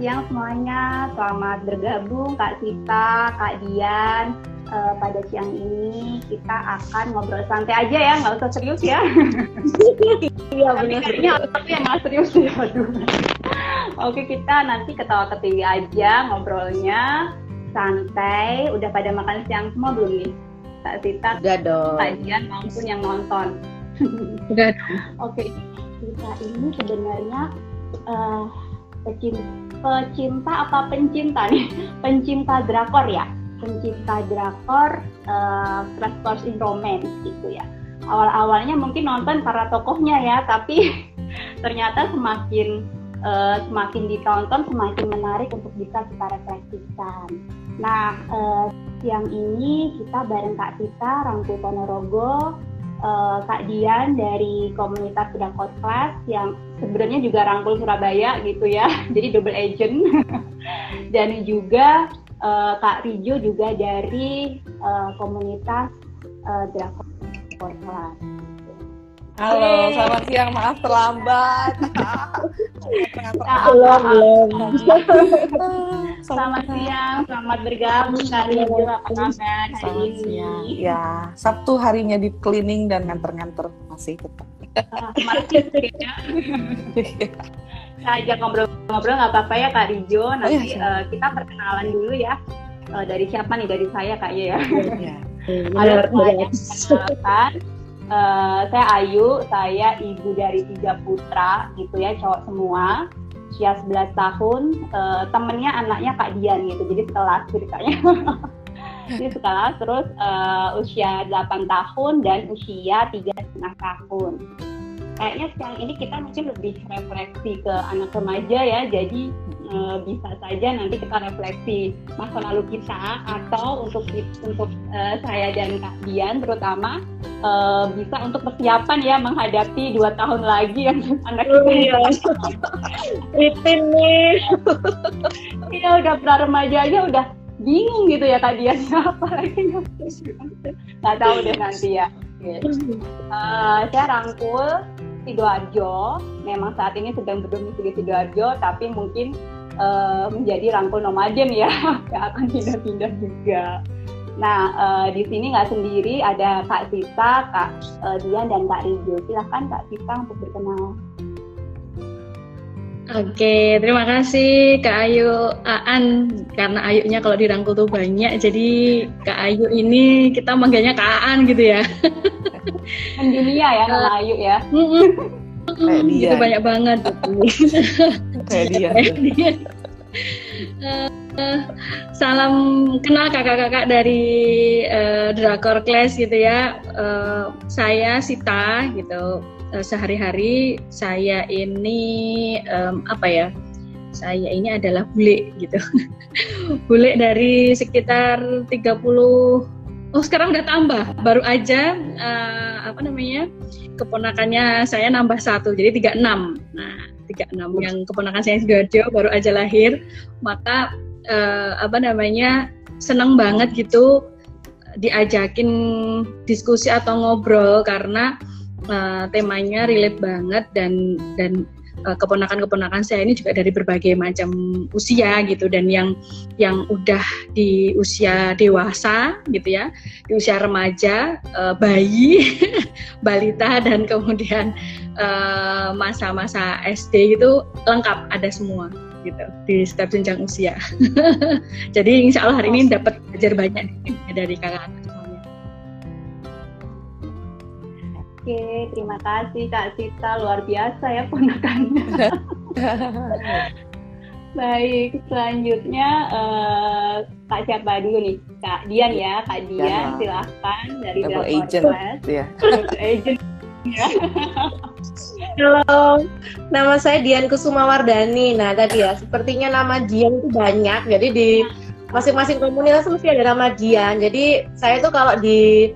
siang semuanya. Selamat bergabung Kak Sita, Kak Dian. Uh, pada siang ini kita akan ngobrol santai aja ya, nggak usah serius ya. Iya benar. Kayaknya tapi yang nggak serius ya. Oke kita nanti ketawa ketiwi aja ngobrolnya santai. Udah pada makan siang semua belum nih? Kak Sita, Udah dong. Kak Dian maupun yang nonton. Udah. Oke, kita ini sebenarnya uh, pecinta, pecinta apa pencinta nih? Pencinta drakor ya, pencinta drakor uh, Crash Course in Romance gitu ya. Awal-awalnya mungkin nonton para tokohnya ya, tapi ternyata semakin uh, semakin ditonton semakin menarik untuk bisa kita refleksikan. Nah, uh, siang ini kita bareng Kak Tita Rangku Ponorogo Kak Dian dari komunitas Drakor Class yang sebenarnya juga rangkul Surabaya gitu ya, jadi double agent. Dan juga uh, Kak Rijo juga dari uh, komunitas uh, Drakor. Halo, selamat siang. Maaf terlambat. belum, belum. Selamat siang, selamat bergabung Kak Rijo. Apa kabar hari ini? Ya, Sabtu harinya di cleaning dan nganter-nganter masih tetap. Masih ya. Saya ajak ngobrol-ngobrol nggak apa-apa ya Kak Rijo. Nanti oh, iya, uh, kita perkenalan dulu ya. Uh, dari siapa nih? Dari saya Kak ya. Iya. Ada perkenalkan. Uh, saya Ayu, saya ibu dari tiga putra gitu ya, cowok semua, usia 11 tahun, uh, temennya anaknya Kak Dian gitu, jadi sekelas ceritanya. jadi sekelas, terus uh, usia 8 tahun dan usia tiga setengah tahun. Kayaknya sekarang ini kita mungkin lebih refleksi ke anak remaja ya. Jadi e, bisa saja nanti kita refleksi masa lalu kita atau untuk untuk e, saya dan Kak Dian terutama e, bisa untuk persiapan ya menghadapi dua tahun lagi yang anak kita. oh, iya. rutin nih. Iya udah pra remaja aja udah bingung gitu ya Kak Dian. Apa lagi? Nggak tahu deh nanti ya. Uh, saya rangkul Sidoarjo. Memang saat ini sedang berdomisili Sidoarjo, tapi mungkin uh, menjadi rangkul nomaden ya, yang akan pindah-pindah juga. Nah, uh, di sini nggak sendiri, ada Kak Sita, Kak uh, Dian, dan Kak Rijo. Silahkan Kak Sita untuk berkenal. Oke, terima kasih Kak Ayu Aan karena Ayunya kalau dirangkul tuh banyak, jadi Kak Ayu ini kita manggilnya Kak Aan gitu ya. Dunia ya nama Ayu ya. Kayak dia. Itu banyak banget. Kayak dia. Uh, salam kenal kakak-kakak dari uh, Drakor Class gitu ya. Uh, saya Sita gitu uh, sehari-hari saya ini um, apa ya? Saya ini adalah bule gitu. bule dari sekitar 30 Oh, sekarang udah tambah. Baru aja uh, apa namanya? keponakannya saya nambah satu jadi 36. Nah, 36 yang keponakan saya Sidoarjo baru aja lahir. Maka uh, apa namanya? seneng banget gitu diajakin diskusi atau ngobrol karena uh, temanya relate banget dan dan keponakan-keponakan saya ini juga dari berbagai macam usia gitu. Dan yang yang udah di usia dewasa gitu ya di usia remaja uh, bayi balita dan kemudian masa-masa uh, SD itu lengkap ada semua gitu di setiap jenjang usia. Jadi insya Allah hari ini dapat belajar banyak dari kakak-kakak Oke, terima kasih Kak Sita, luar biasa ya ponakannya. Baik, selanjutnya uh, Kak siapa dulu nih? Kak Dian ya, Kak Dian, ya, silahkan dari Double Agent. Ya. agent. Ya. Halo, nama saya Dian Kusumawardani. Nah tadi ya, sepertinya nama Dian itu banyak, jadi di masing-masing komunitas mesti ada nama Dian. Jadi saya tuh kalau di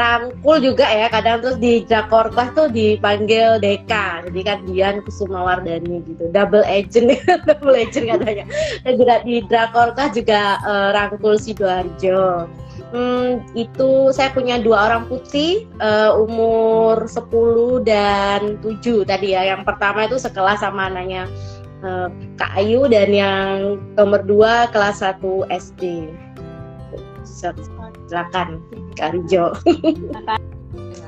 rangkul juga ya kadang terus di Jakarta tuh dipanggil Deka. Jadi kan Dian Kusuma Wardani gitu. Double agent double agent katanya. Dan juga di Drakorta juga uh, rangkul Sidoarjo. Hmm, itu saya punya dua orang putih uh, umur 10 dan 7 tadi ya. Yang pertama itu sekelas sama anaknya eh, Kak Ayu dan yang nomor dua kelas 1 SD. Silakan Kak Rijo. Terima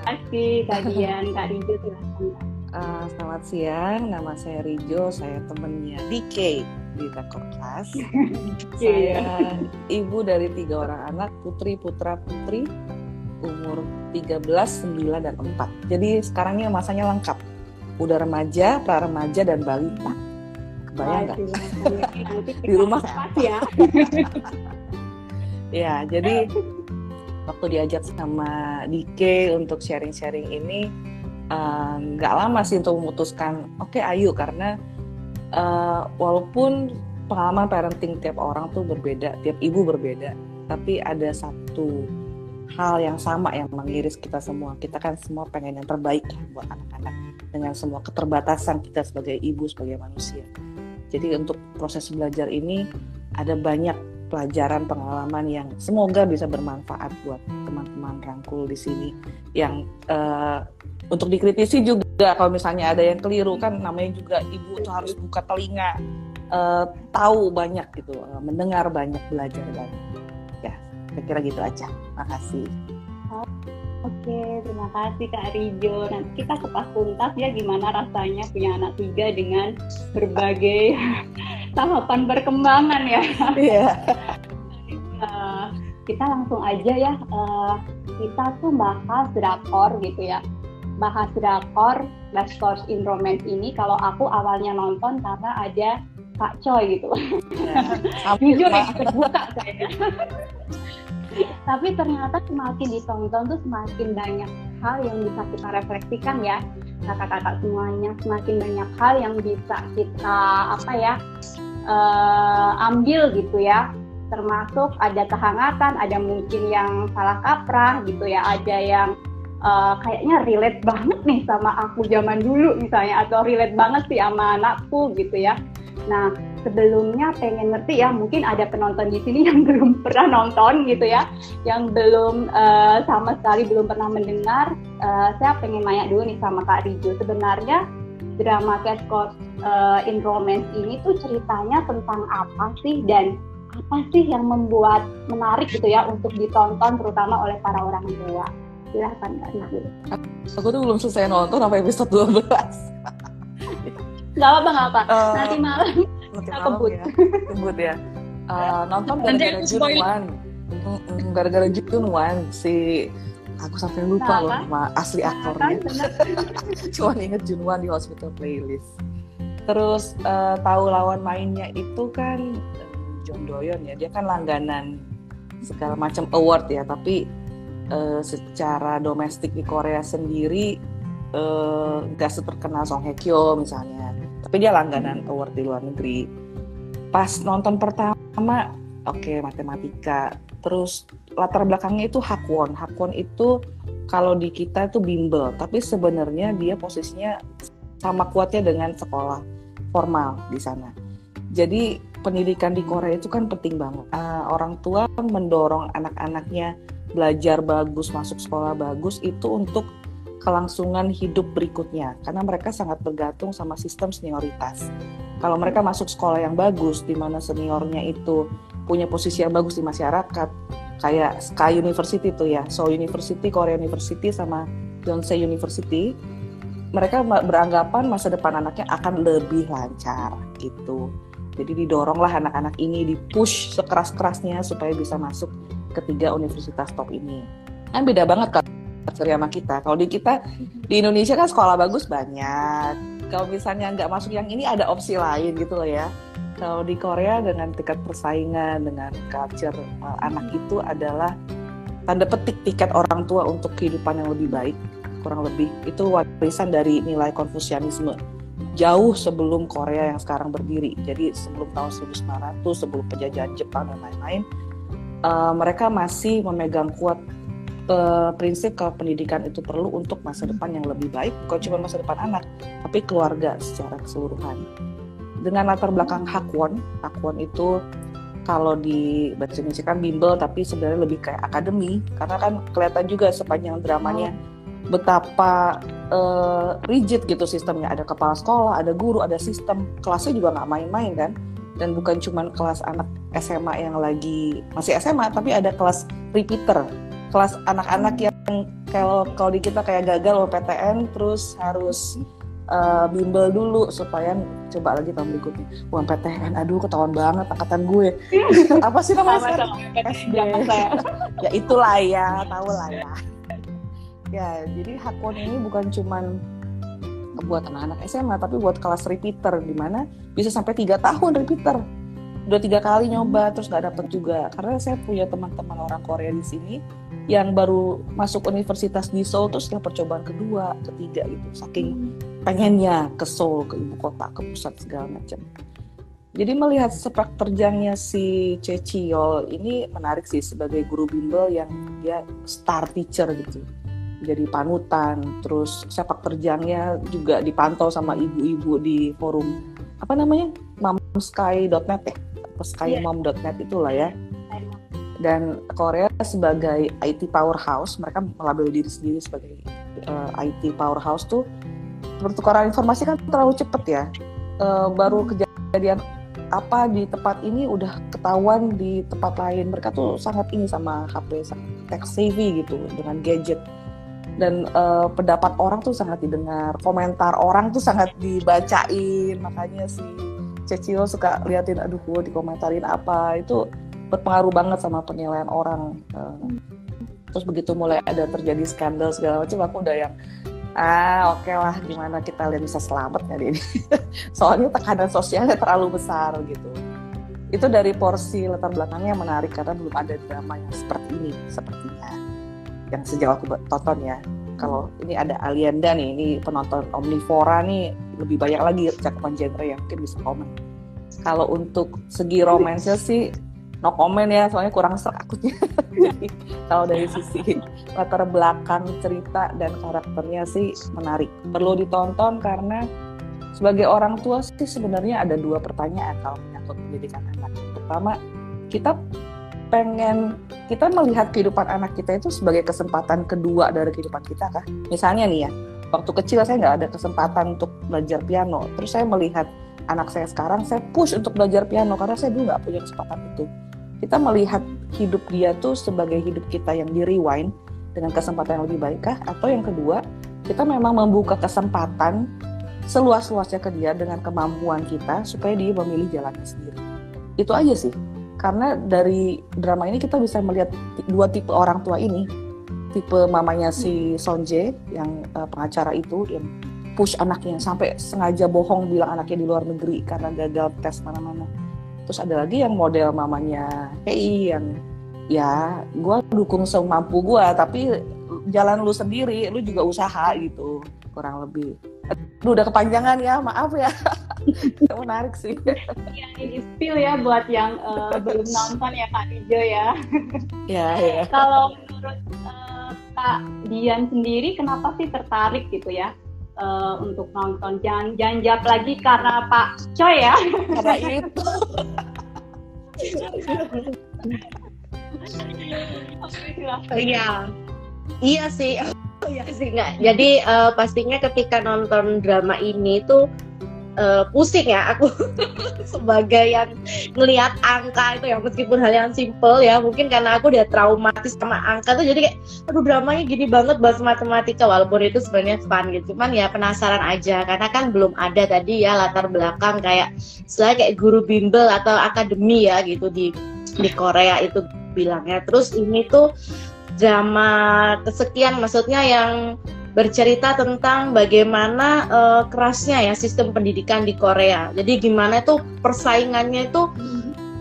kasih Kak Dian, Kak Rijo silahkan. Uh, selamat siang, nama saya Rijo, saya temennya DK di Rekor Kelas. Iya. saya ibu dari tiga orang anak, putri, putra, putri, umur 13, 9, dan 4. Jadi sekarang ini masanya lengkap. Udah remaja, pra remaja, dan balita. Kebayang nggak? Nanti Di rumah. ya. Ya, jadi waktu diajak sama DK untuk sharing-sharing ini eh, nggak lama sih untuk memutuskan oke ayo karena eh, walaupun pengalaman parenting tiap orang tuh berbeda, tiap ibu berbeda, tapi ada satu hal yang sama yang mengiris kita semua. Kita kan semua pengen yang terbaik buat anak-anak dengan semua keterbatasan kita sebagai ibu, sebagai manusia. Jadi untuk proses belajar ini ada banyak pelajaran pengalaman yang semoga bisa bermanfaat buat teman-teman rangkul di sini. Yang eh, untuk dikritisi juga kalau misalnya ada yang keliru kan namanya juga ibu tuh harus buka telinga eh, tahu banyak gitu eh, mendengar banyak belajar banyak. Ya kira-kira gitu aja. Makasih. Oke, terima kasih Kak Rijo. Nanti kita kupas tuntas ya gimana rasanya punya anak tiga dengan berbagai tahapan perkembangan ya. Iya Eh, kita langsung aja ya. eh, kita tuh bahas drakor gitu ya. Bahas drakor Last Course in Romance ini kalau aku awalnya nonton karena ada Kak Choi gitu. Jujur ya, terbuka saya. Tapi ternyata semakin ditonton tuh semakin banyak hal yang bisa kita refleksikan ya kakak-kakak semuanya semakin banyak hal yang bisa kita apa ya eh, ambil gitu ya. Termasuk ada kehangatan ada mungkin yang salah kaprah gitu ya ada yang eh, kayaknya relate banget nih sama aku zaman dulu misalnya atau relate banget sih sama anakku gitu ya nah sebelumnya pengen ngerti ya mungkin ada penonton di sini yang belum pernah nonton gitu ya yang belum eh, sama sekali belum pernah mendengar eh, saya pengen nanya dulu nih sama Kak Rijo. Sebenarnya drama Cash Course eh, in Romance ini tuh ceritanya tentang apa sih? Dan apa sih yang membuat menarik gitu ya untuk ditonton terutama oleh para orang tua? Silahkan Kak Rijo. Aku tuh belum selesai nonton sampai episode 12 nggak apa nggak apa Eh, nanti malam nanti Kita malam kebut. ya. Kebut ya. Eh, nonton gara-gara. Junwan Mm-mm, gara-gara Junwan si aku sampai lupa Nah, loh nama asli aktornya. bener. Cuma inget Junwan di hospital playlist. Terus eh, tahu lawan mainnya itu kan John Doyon ya. Dia kan langganan segala macam award ya. Tapi eh, secara domestik di Korea sendiri nggak seterkenal Song Hye Kyo misalnya tapi dia langganan award di luar negeri. Pas nonton pertama oke matematika. Terus latar belakangnya itu Hakwon Hakwon itu kalau di kita itu bimbel. Tapi sebenarnya dia posisinya sama kuatnya dengan sekolah formal di sana. Jadi pendidikan di Korea itu kan penting banget. Ah, orang tua mendorong anak-anaknya belajar bagus masuk sekolah bagus itu untuk kelangsungan hidup berikutnya karena mereka sangat bergantung sama sistem senioritas. Kalau mereka masuk sekolah yang bagus di mana seniornya itu punya posisi yang bagus di masyarakat, kayak Sky University tuh ya, Seoul University, Korea University sama Yonsei University, mereka beranggapan masa depan anaknya akan lebih lancar gitu. Jadi didoronglah anak-anak ini dipush sekeras-kerasnya supaya bisa masuk ketiga universitas top ini. Kan beda banget kan culture sama kita. Kalau di kita di Indonesia kan sekolah bagus banyak. Kalau misalnya nggak masuk yang ini ada opsi lain gitu loh ya. Kalau di Korea dengan tingkat persaingan dengan culture uh, anak itu adalah tanda petik tiket orang tua untuk kehidupan yang lebih baik kurang lebih itu warisan dari nilai konfusianisme jauh sebelum Korea yang sekarang berdiri jadi sebelum tahun 1900 sebelum penjajahan Jepang dan lain-lain uh, mereka masih memegang kuat prinsip kalau pendidikan itu perlu untuk masa depan yang lebih baik, bukan cuma masa depan anak, tapi keluarga secara keseluruhan. Dengan latar belakang Hakwon, Hakwon itu kalau di bahasa Indonesia kan bimbel, tapi sebenarnya lebih kayak akademi, karena kan kelihatan juga sepanjang dramanya betapa uh, rigid gitu sistemnya. Ada kepala sekolah, ada guru, ada sistem. Kelasnya juga nggak main-main kan. Dan bukan cuma kelas anak SMA yang lagi masih SMA, tapi ada kelas repeater. Kelas anak-anak yang kalau kalau di kita kayak gagal PTN terus harus uh, bimbel dulu supaya coba lagi tahun berikutnya. Uang PTN aduh ketahuan banget angkatan gue. Apa sih namanya SD ya itulah ya tahu lah ya. Ya jadi hakon ini bukan cuman buat anak-anak SMA tapi buat kelas repeater di mana bisa sampai tiga tahun repeater. Udah tiga kali nyoba terus nggak dapet juga. Karena saya punya teman-teman orang Korea di sini yang baru masuk universitas di Seoul terus yang percobaan kedua ketiga gitu saking pengennya ke Seoul ke ibu kota ke pusat segala macam. Jadi melihat sepak terjangnya si Ceciol ini menarik sih sebagai guru bimbel yang dia star teacher gitu. Jadi panutan terus sepak terjangnya juga dipantau sama ibu-ibu di forum apa namanya mamsky.net ya? Atau skymom.net itulah ya dan Korea sebagai IT powerhouse mereka melabel diri sendiri sebagai uh, eh, IT powerhouse tuh pertukaran informasi kan terlalu cepet ya. Uh, baru kejadian apa di tempat ini udah ketahuan di tempat lain. Mereka tuh sangat ini sama HP sangat tech savvy gitu dengan gadget. Dan uh, pendapat orang tuh sangat didengar komentar orang tuh sangat dibacain. Makanya si Cecil suka liatin aduh gue dikomentarin apa? Itu berpengaruh banget sama penilaian orang uh, terus begitu mulai ada terjadi skandal segala macam aku udah yang ah oke okay lah gimana kita lihat bisa selamat kali ini. Soalnya tekanan sosialnya terlalu besar gitu. Itu dari porsi latar belakangnya menarik karena belum ada drama yang seperti ini sepertinya. Yang sejauh aku tonton ya. Kalau ini ada Alienda nih ini penonton Omnivora nih lebih banyak lagi cakupan genre yang mungkin bisa komen. Kalau untuk segi romansnya sih no comment ya soalnya kurang serak akutnya jadi kalau dari sisi latar belakang cerita dan karakternya sih menarik. Perlu ditonton karena sebagai orang tua sih sebenarnya ada dua pertanyaan kalau menyangkut pendidikan anak. Pertama kita pengen kita melihat kehidupan anak kita itu sebagai kesempatan kedua dari kehidupan kita kah? Misalnya nih ya waktu kecil saya nggak ada kesempatan untuk belajar piano. Terus saya melihat anak saya sekarang saya push untuk belajar piano karena saya dulu nggak punya kesempatan itu kita melihat hidup dia tuh sebagai hidup kita yang di rewind dengan kesempatan yang lebih baik kah? Atau yang kedua, kita memang membuka kesempatan seluas-luasnya ke dia dengan kemampuan kita supaya dia memilih jalannya sendiri. Itu aja sih. Karena dari drama ini kita bisa melihat dua tipe orang tua ini. Tipe mamanya si Sonje yang uh, pengacara itu yang push anaknya sampai sengaja bohong bilang anaknya di luar negeri karena gagal tes mana-mana terus ada lagi yang model mamanya Hei yang ya gue dukung semampu gue tapi jalan lu sendiri lu juga usaha gitu kurang lebih. Aduh, udah kepanjangan ya maaf ya. Menarik sih. Ya, ini spill ya buat yang uh, belum nonton ya Kak Dijo ya. Ya, ya. kalau menurut uh, Kak Dian sendiri kenapa sih tertarik gitu ya uh, untuk nonton. Jangan jangan jawab lagi karena Pak Coy ya. Karena itu. Iya. Iya sih. Iya sih enggak. Jadi uh, pastinya ketika nonton drama ini tuh uh, pusing ya aku sebagai yang ngelihat angka itu ya meskipun hal yang simple ya mungkin karena aku udah traumatis sama angka tuh jadi kayak aduh dramanya gini banget bahas matematika walaupun itu sebenarnya fun gitu. Cuman ya penasaran aja karena kan belum ada tadi ya latar belakang kayak selain kayak guru bimbel atau akademi ya gitu di di Korea itu bilangnya. Terus ini tuh drama kesekian maksudnya yang bercerita tentang bagaimana uh, kerasnya ya sistem pendidikan di Korea. Jadi gimana itu persaingannya itu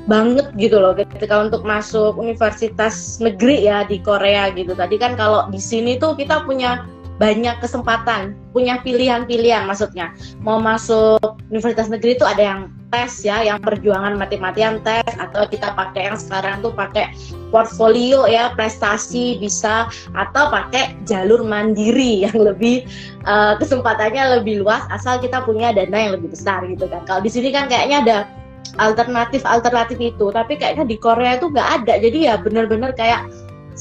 banget gitu loh ketika untuk masuk universitas negeri ya di Korea gitu. Tadi kan kalau di sini tuh kita punya banyak kesempatan, punya pilihan-pilihan maksudnya. Mau masuk universitas negeri itu ada yang tes ya, yang perjuangan mati-matian tes atau kita pakai yang sekarang tuh pakai portfolio ya, prestasi bisa atau pakai jalur mandiri yang lebih uh, kesempatannya lebih luas asal kita punya dana yang lebih besar gitu kan. Kalau di sini kan kayaknya ada alternatif alternatif itu, tapi kayaknya di Korea itu nggak ada. Jadi ya benar-benar kayak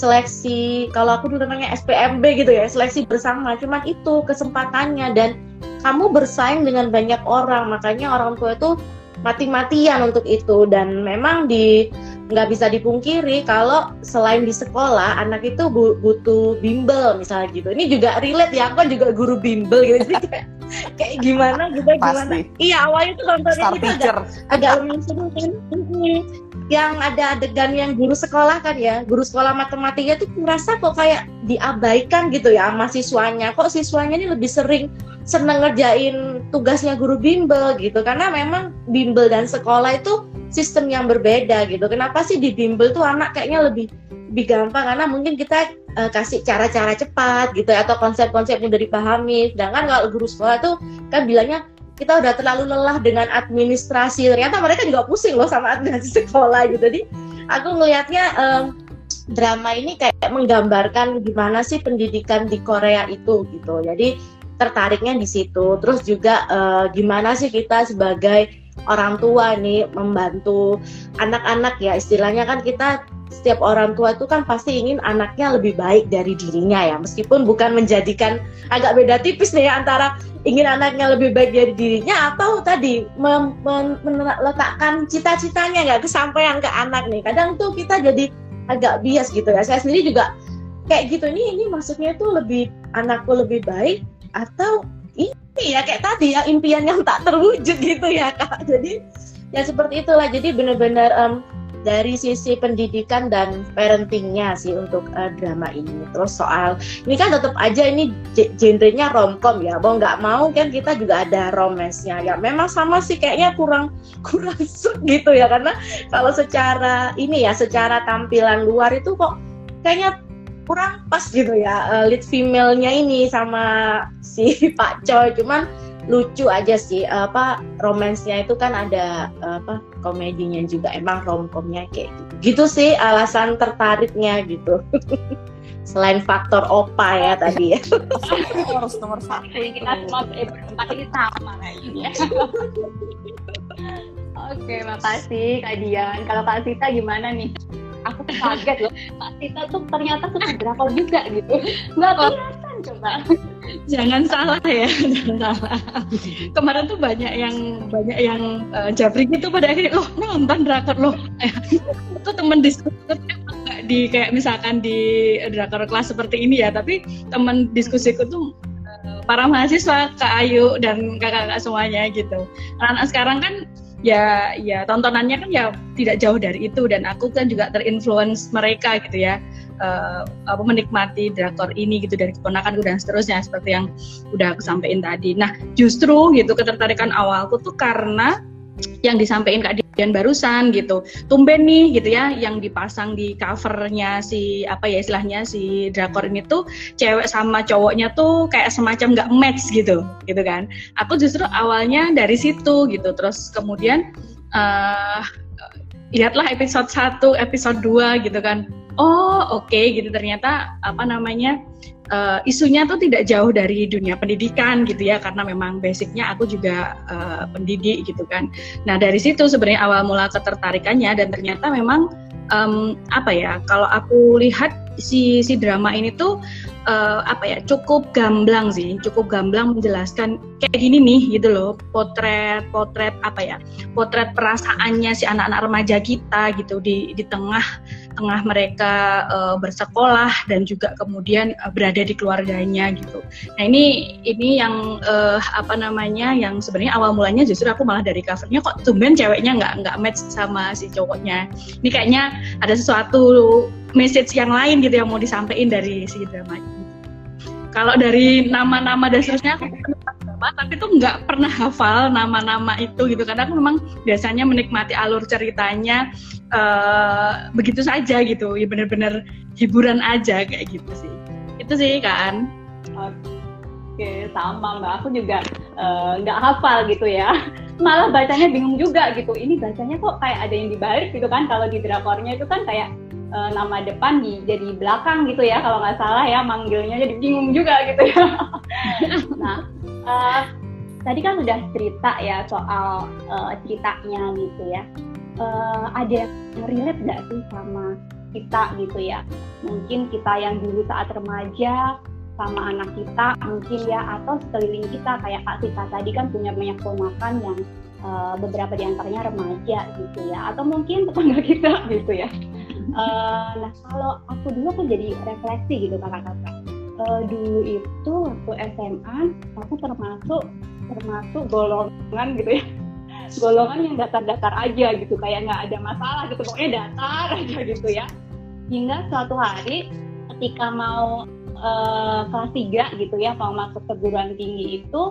seleksi kalau aku dulu namanya SPMB gitu ya seleksi bersama. Cuman itu kesempatannya dan kamu bersaing dengan banyak orang. Makanya orang tua itu mati-matian untuk itu. Dan memang di nggak bisa dipungkiri kalau selain di sekolah anak itu butuh bimbel misalnya gitu. Ini juga relate ya aku kan juga guru bimbel gitu. Jadi kayak, kayak gimana gitu gimana? Iya awalnya tuh nontonnya kita agak agak lumayan kan yang ada adegan yang guru sekolah kan ya guru sekolah matematika tuh merasa kok kayak diabaikan gitu ya sama siswanya. Kok siswanya ini lebih sering seneng ngerjain tugasnya guru bimbel gitu. Karena memang bimbel dan sekolah itu sistem yang berbeda gitu. Kenapa sih di bimbel tuh anak kayaknya lebih lebih gampang? Karena mungkin kita uh, kasih cara-cara cepat gitu ya, atau konsep-konsep mudah dipahami. Sedangkan kalau guru sekolah tuh kan bilangnya kita udah terlalu lelah dengan administrasi. Ternyata mereka juga pusing loh sama administrasi sekolah gitu. Jadi aku ngelihatnya um, drama ini kayak menggambarkan gimana sih pendidikan di Korea itu gitu. Jadi tertariknya di situ. Terus juga uh, gimana sih kita sebagai orang tua nih membantu anak-anak ya. Istilahnya kan kita setiap orang tua itu kan pasti ingin anaknya lebih baik dari dirinya ya. Meskipun bukan menjadikan agak beda tipis nih ya antara ingin anaknya lebih baik dari dirinya atau tadi meletakkan cita-citanya nggak kesampaian ke anak nih. Kadang tuh kita jadi agak bias gitu ya. Saya sendiri juga kayak gitu ini ini maksudnya tuh lebih anakku lebih baik atau ini ya? Kayak tadi ya impian yang tak terwujud gitu ya kak. Jadi ya seperti itulah. Jadi benar-benar um, dari sisi pendidikan dan parentingnya sih untuk uh, drama ini. Terus soal ini kan tetap aja ini genrenya romcom ya, mau nggak mau kan kita juga ada romesnya ya. Memang sama sih kayaknya kurang kurang gitu ya karena kalau secara ini ya secara tampilan luar itu kok kayaknya kurang pas gitu ya uh, lead female-nya ini sama si Pak Choi cuman lucu aja sih apa romansnya itu kan ada apa komedinya juga emang romcomnya kayak gitu. Gitu sih alasan tertariknya gitu. Selain faktor opa ya tadi ya. Harus nomor satu kita semua berempat ini sama oke makasih Kak Dian kalau Kak Sita gimana nih? Aku tuh kaget loh. Kak Sita tuh ternyata suka drakor juga gitu. Nggak kelihatan coba jangan salah ya jangan salah. Kemarin tuh banyak yang banyak yang uh, japri gitu pada akhirnya loh nonton drakor loh. Itu temen diskusi di kayak misalkan di drakor kelas seperti ini ya tapi temen diskusiku tuh uh, para mahasiswa kak Ayu dan kakak-kakak semuanya gitu. Anak-anak sekarang kan ya ya tontonannya kan ya tidak jauh dari itu dan aku kan juga terinfluence mereka gitu ya uh, apa menikmati drakor ini gitu dari keponakanku dan seterusnya seperti yang udah aku sampaikan tadi. Nah, justru gitu ketertarikan awalku tuh karena yang disampaikan Kak Dian barusan gitu. Tumben nih gitu ya yang dipasang di covernya si apa ya istilahnya si drakor ini tuh cewek sama cowoknya tuh kayak semacam nggak match gitu gitu kan. Aku justru awalnya dari situ gitu. Terus kemudian uh, lihatlah episode 1, episode 2 gitu kan oh oke okay, gitu ternyata apa namanya uh, isunya tuh tidak jauh dari dunia pendidikan gitu ya karena memang basicnya aku juga uh, pendidik gitu kan. Nah dari situ sebenarnya awal mula ketertarikannya dan ternyata memang um, apa ya kalau aku lihat si si drama ini tuh uh, apa ya cukup gamblang sih cukup gamblang menjelaskan kayak gini nih gitu loh potret potret apa ya potret perasaannya si anak-anak remaja kita gitu di di tengah tengah mereka uh, bersekolah dan juga kemudian uh, berada di keluarganya gitu. Nah ini ini yang uh, apa namanya yang sebenarnya awal mulanya justru aku malah dari covernya kok tumben ceweknya nggak nggak match sama si cowoknya. Ini kayaknya ada sesuatu message yang lain gitu yang mau disampaikan dari si drama ini. Kalau dari nama-nama dan seterusnya aku drama, tapi tuh nggak pernah hafal nama-nama itu gitu karena aku memang biasanya menikmati alur ceritanya uh, begitu saja gitu, ya bener-bener hiburan aja kayak gitu sih. Itu sih kan. Oke, sama mbak. Aku juga eh, nggak uh, hafal gitu ya. Malah bacanya bingung juga gitu. Ini bacanya kok kayak ada yang dibalik gitu kan. Kalau di drakornya itu kan kayak uh, nama depan di jadi belakang gitu ya kalau nggak salah ya manggilnya jadi bingung juga gitu ya. nah uh, tadi kan udah cerita ya soal uh, ceritanya gitu ya. Uh, ada yang relate nggak sih sama kita gitu ya mungkin kita yang dulu saat remaja sama anak kita mungkin ya atau sekeliling kita kayak Kak Sita tadi kan punya banyak ponakan yang uh, beberapa di antaranya remaja gitu ya atau mungkin tetangga kita gitu ya uh, nah kalau aku dulu aku jadi refleksi gitu kakak-kakak. Uh, dulu itu waktu SMA aku termasuk termasuk golongan gitu ya. Golongan yang datar-datar aja gitu kayak nggak ada masalah gitu. Pokoknya datar aja gitu ya. Hingga suatu hari ketika mau uh, kelas 3 gitu ya mau masuk perguruan tinggi itu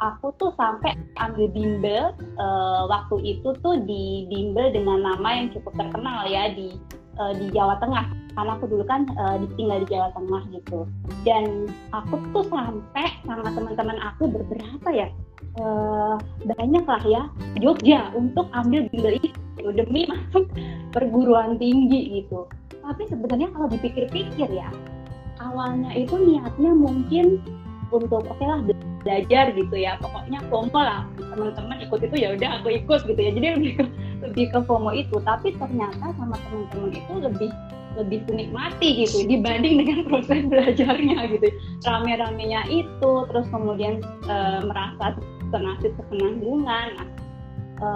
aku tuh sampai ambil bimbel uh, waktu itu tuh di bimbel dengan nama yang cukup terkenal ya di uh, di Jawa Tengah. Karena aku dulu kan uh, tinggal di Jawa Tengah gitu. Dan aku tuh sampai sama teman-teman aku beberapa ya? Uh, banyak lah ya Jogja untuk ambil bimbel itu demi masuk perguruan tinggi gitu. Tapi sebenarnya kalau dipikir-pikir ya awalnya itu niatnya mungkin untuk oke okay lah belajar gitu ya. Pokoknya FOMO lah teman-teman ikut itu ya udah aku ikut gitu ya. Jadi lebih lebih ke FOMO itu tapi ternyata sama teman-teman itu lebih lebih menikmati gitu dibanding dengan proses belajarnya gitu. Rame-ramenya itu terus kemudian e, merasa senasib sepenanggungan nah, e,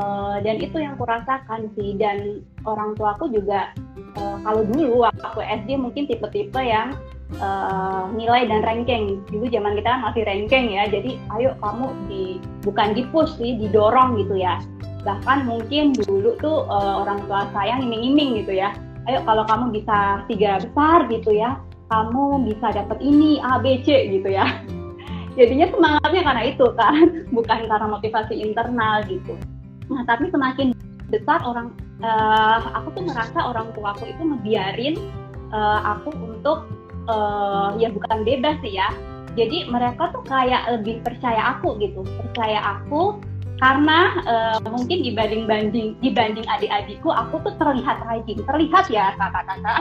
dan itu yang kurasakan sih dan orang tuaku juga e, kalau dulu waktu SD mungkin tipe-tipe yang uh, nilai dan ranking. Dulu zaman kita kan masih ranking ya, jadi ayo kamu di bukan di push sih, didorong gitu ya. Bahkan mungkin dulu tuh uh, orang tua saya iming-iming gitu ya. Ayo kalau kamu bisa tiga besar gitu ya, kamu bisa dapat ini A B C gitu ya. Jadinya semangatnya karena itu kan, bukan karena motivasi internal gitu. Nah tapi semakin besar orang, uh, aku tuh merasa orang tua aku itu ngebiarin uh, aku untuk uh, ya bukan bebas sih ya. Jadi mereka tuh kayak lebih percaya aku gitu. Percaya aku karena uh, mungkin dibanding banding dibanding adik-adikku aku tuh terlihat rajin. Terlihat ya kakak-kakak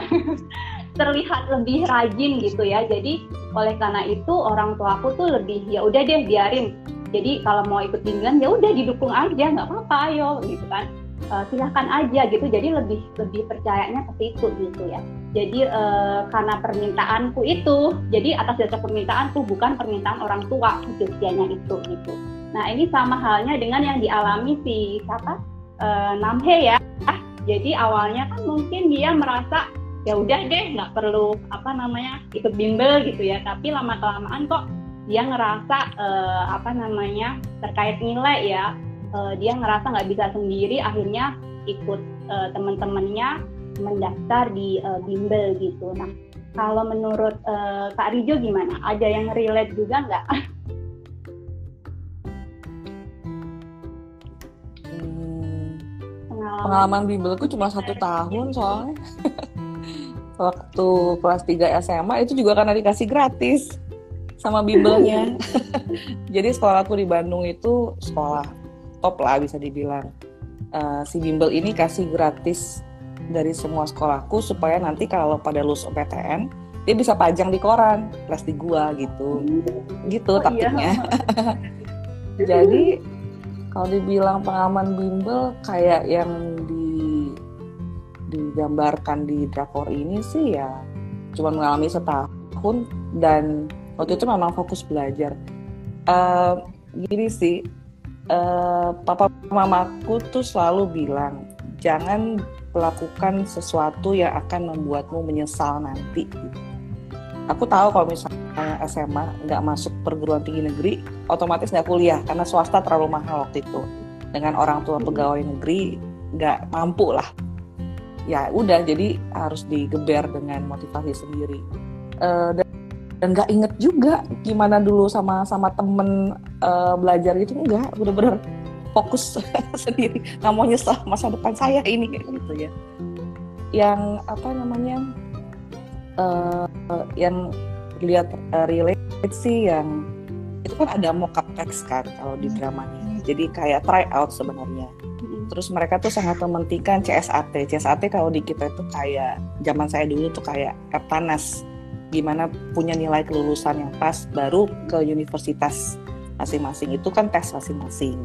terlihat lebih rajin gitu ya. Jadi oleh karena itu orang tua aku tuh lebih ya udah deh biarin. Jadi kalau mau ikut bimbingan ya udah didukung aja nggak apa-apa ayo gitu kan uh, silahkan aja gitu. Jadi lebih lebih percayanya ke situ gitu ya. Jadi uh, karena permintaanku itu jadi atas dasar permintaanku bukan permintaan orang tua usianya itu gitu. Nah ini sama halnya dengan yang dialami si siapa? Uh, Namhe ya. Jadi awalnya kan mungkin dia merasa ya udah deh nggak perlu apa namanya ikut bimbel gitu ya. Tapi lama kelamaan kok dia ngerasa uh, apa namanya terkait nilai ya uh, dia ngerasa nggak bisa sendiri akhirnya ikut uh, teman-temannya mendaftar di uh, bimbel gitu. Nah kalau menurut uh, Kak Rijo gimana? Ada yang relate juga nggak? Hmm, pengalaman. bimbelku cuma satu tahun soalnya. Waktu kelas 3 SMA itu juga karena dikasih gratis sama bimbelnya. Jadi sekolahku di Bandung itu sekolah top lah bisa dibilang. Uh, si bimbel ini kasih gratis dari semua sekolahku supaya nanti kalau pada lulus PTN dia bisa pajang di koran kelas di gua gitu gitu oh, iya. taktiknya iya. jadi kalau dibilang pengalaman bimbel kayak yang di digambarkan di drakor ini sih ya cuma mengalami setahun dan waktu itu memang fokus belajar uh, gini sih uh, papa mamaku tuh selalu bilang jangan melakukan sesuatu yang akan membuatmu menyesal nanti. Aku tahu kalau misalnya SMA nggak masuk perguruan tinggi negeri, otomatis nggak kuliah karena swasta terlalu mahal waktu itu. Dengan orang tua pegawai negeri nggak mampu lah. Ya udah, jadi harus digeber dengan motivasi sendiri. Uh, dan dan nggak inget juga gimana dulu sama sama temen uh, belajar gitu enggak bener-bener fokus sendiri. Nggak mau nyesel masa depan saya ini gitu ya. Yang apa namanya uh, yang lihat uh, relate sih yang itu kan ada mockup text kan kalau di dramanya. Jadi kayak try out sebenarnya terus mereka tuh sangat mementingkan CSAT CSAT kalau di kita itu kayak zaman saya dulu tuh kayak Eptanas gimana punya nilai kelulusan yang pas baru ke universitas masing-masing. Itu kan tes masing-masing.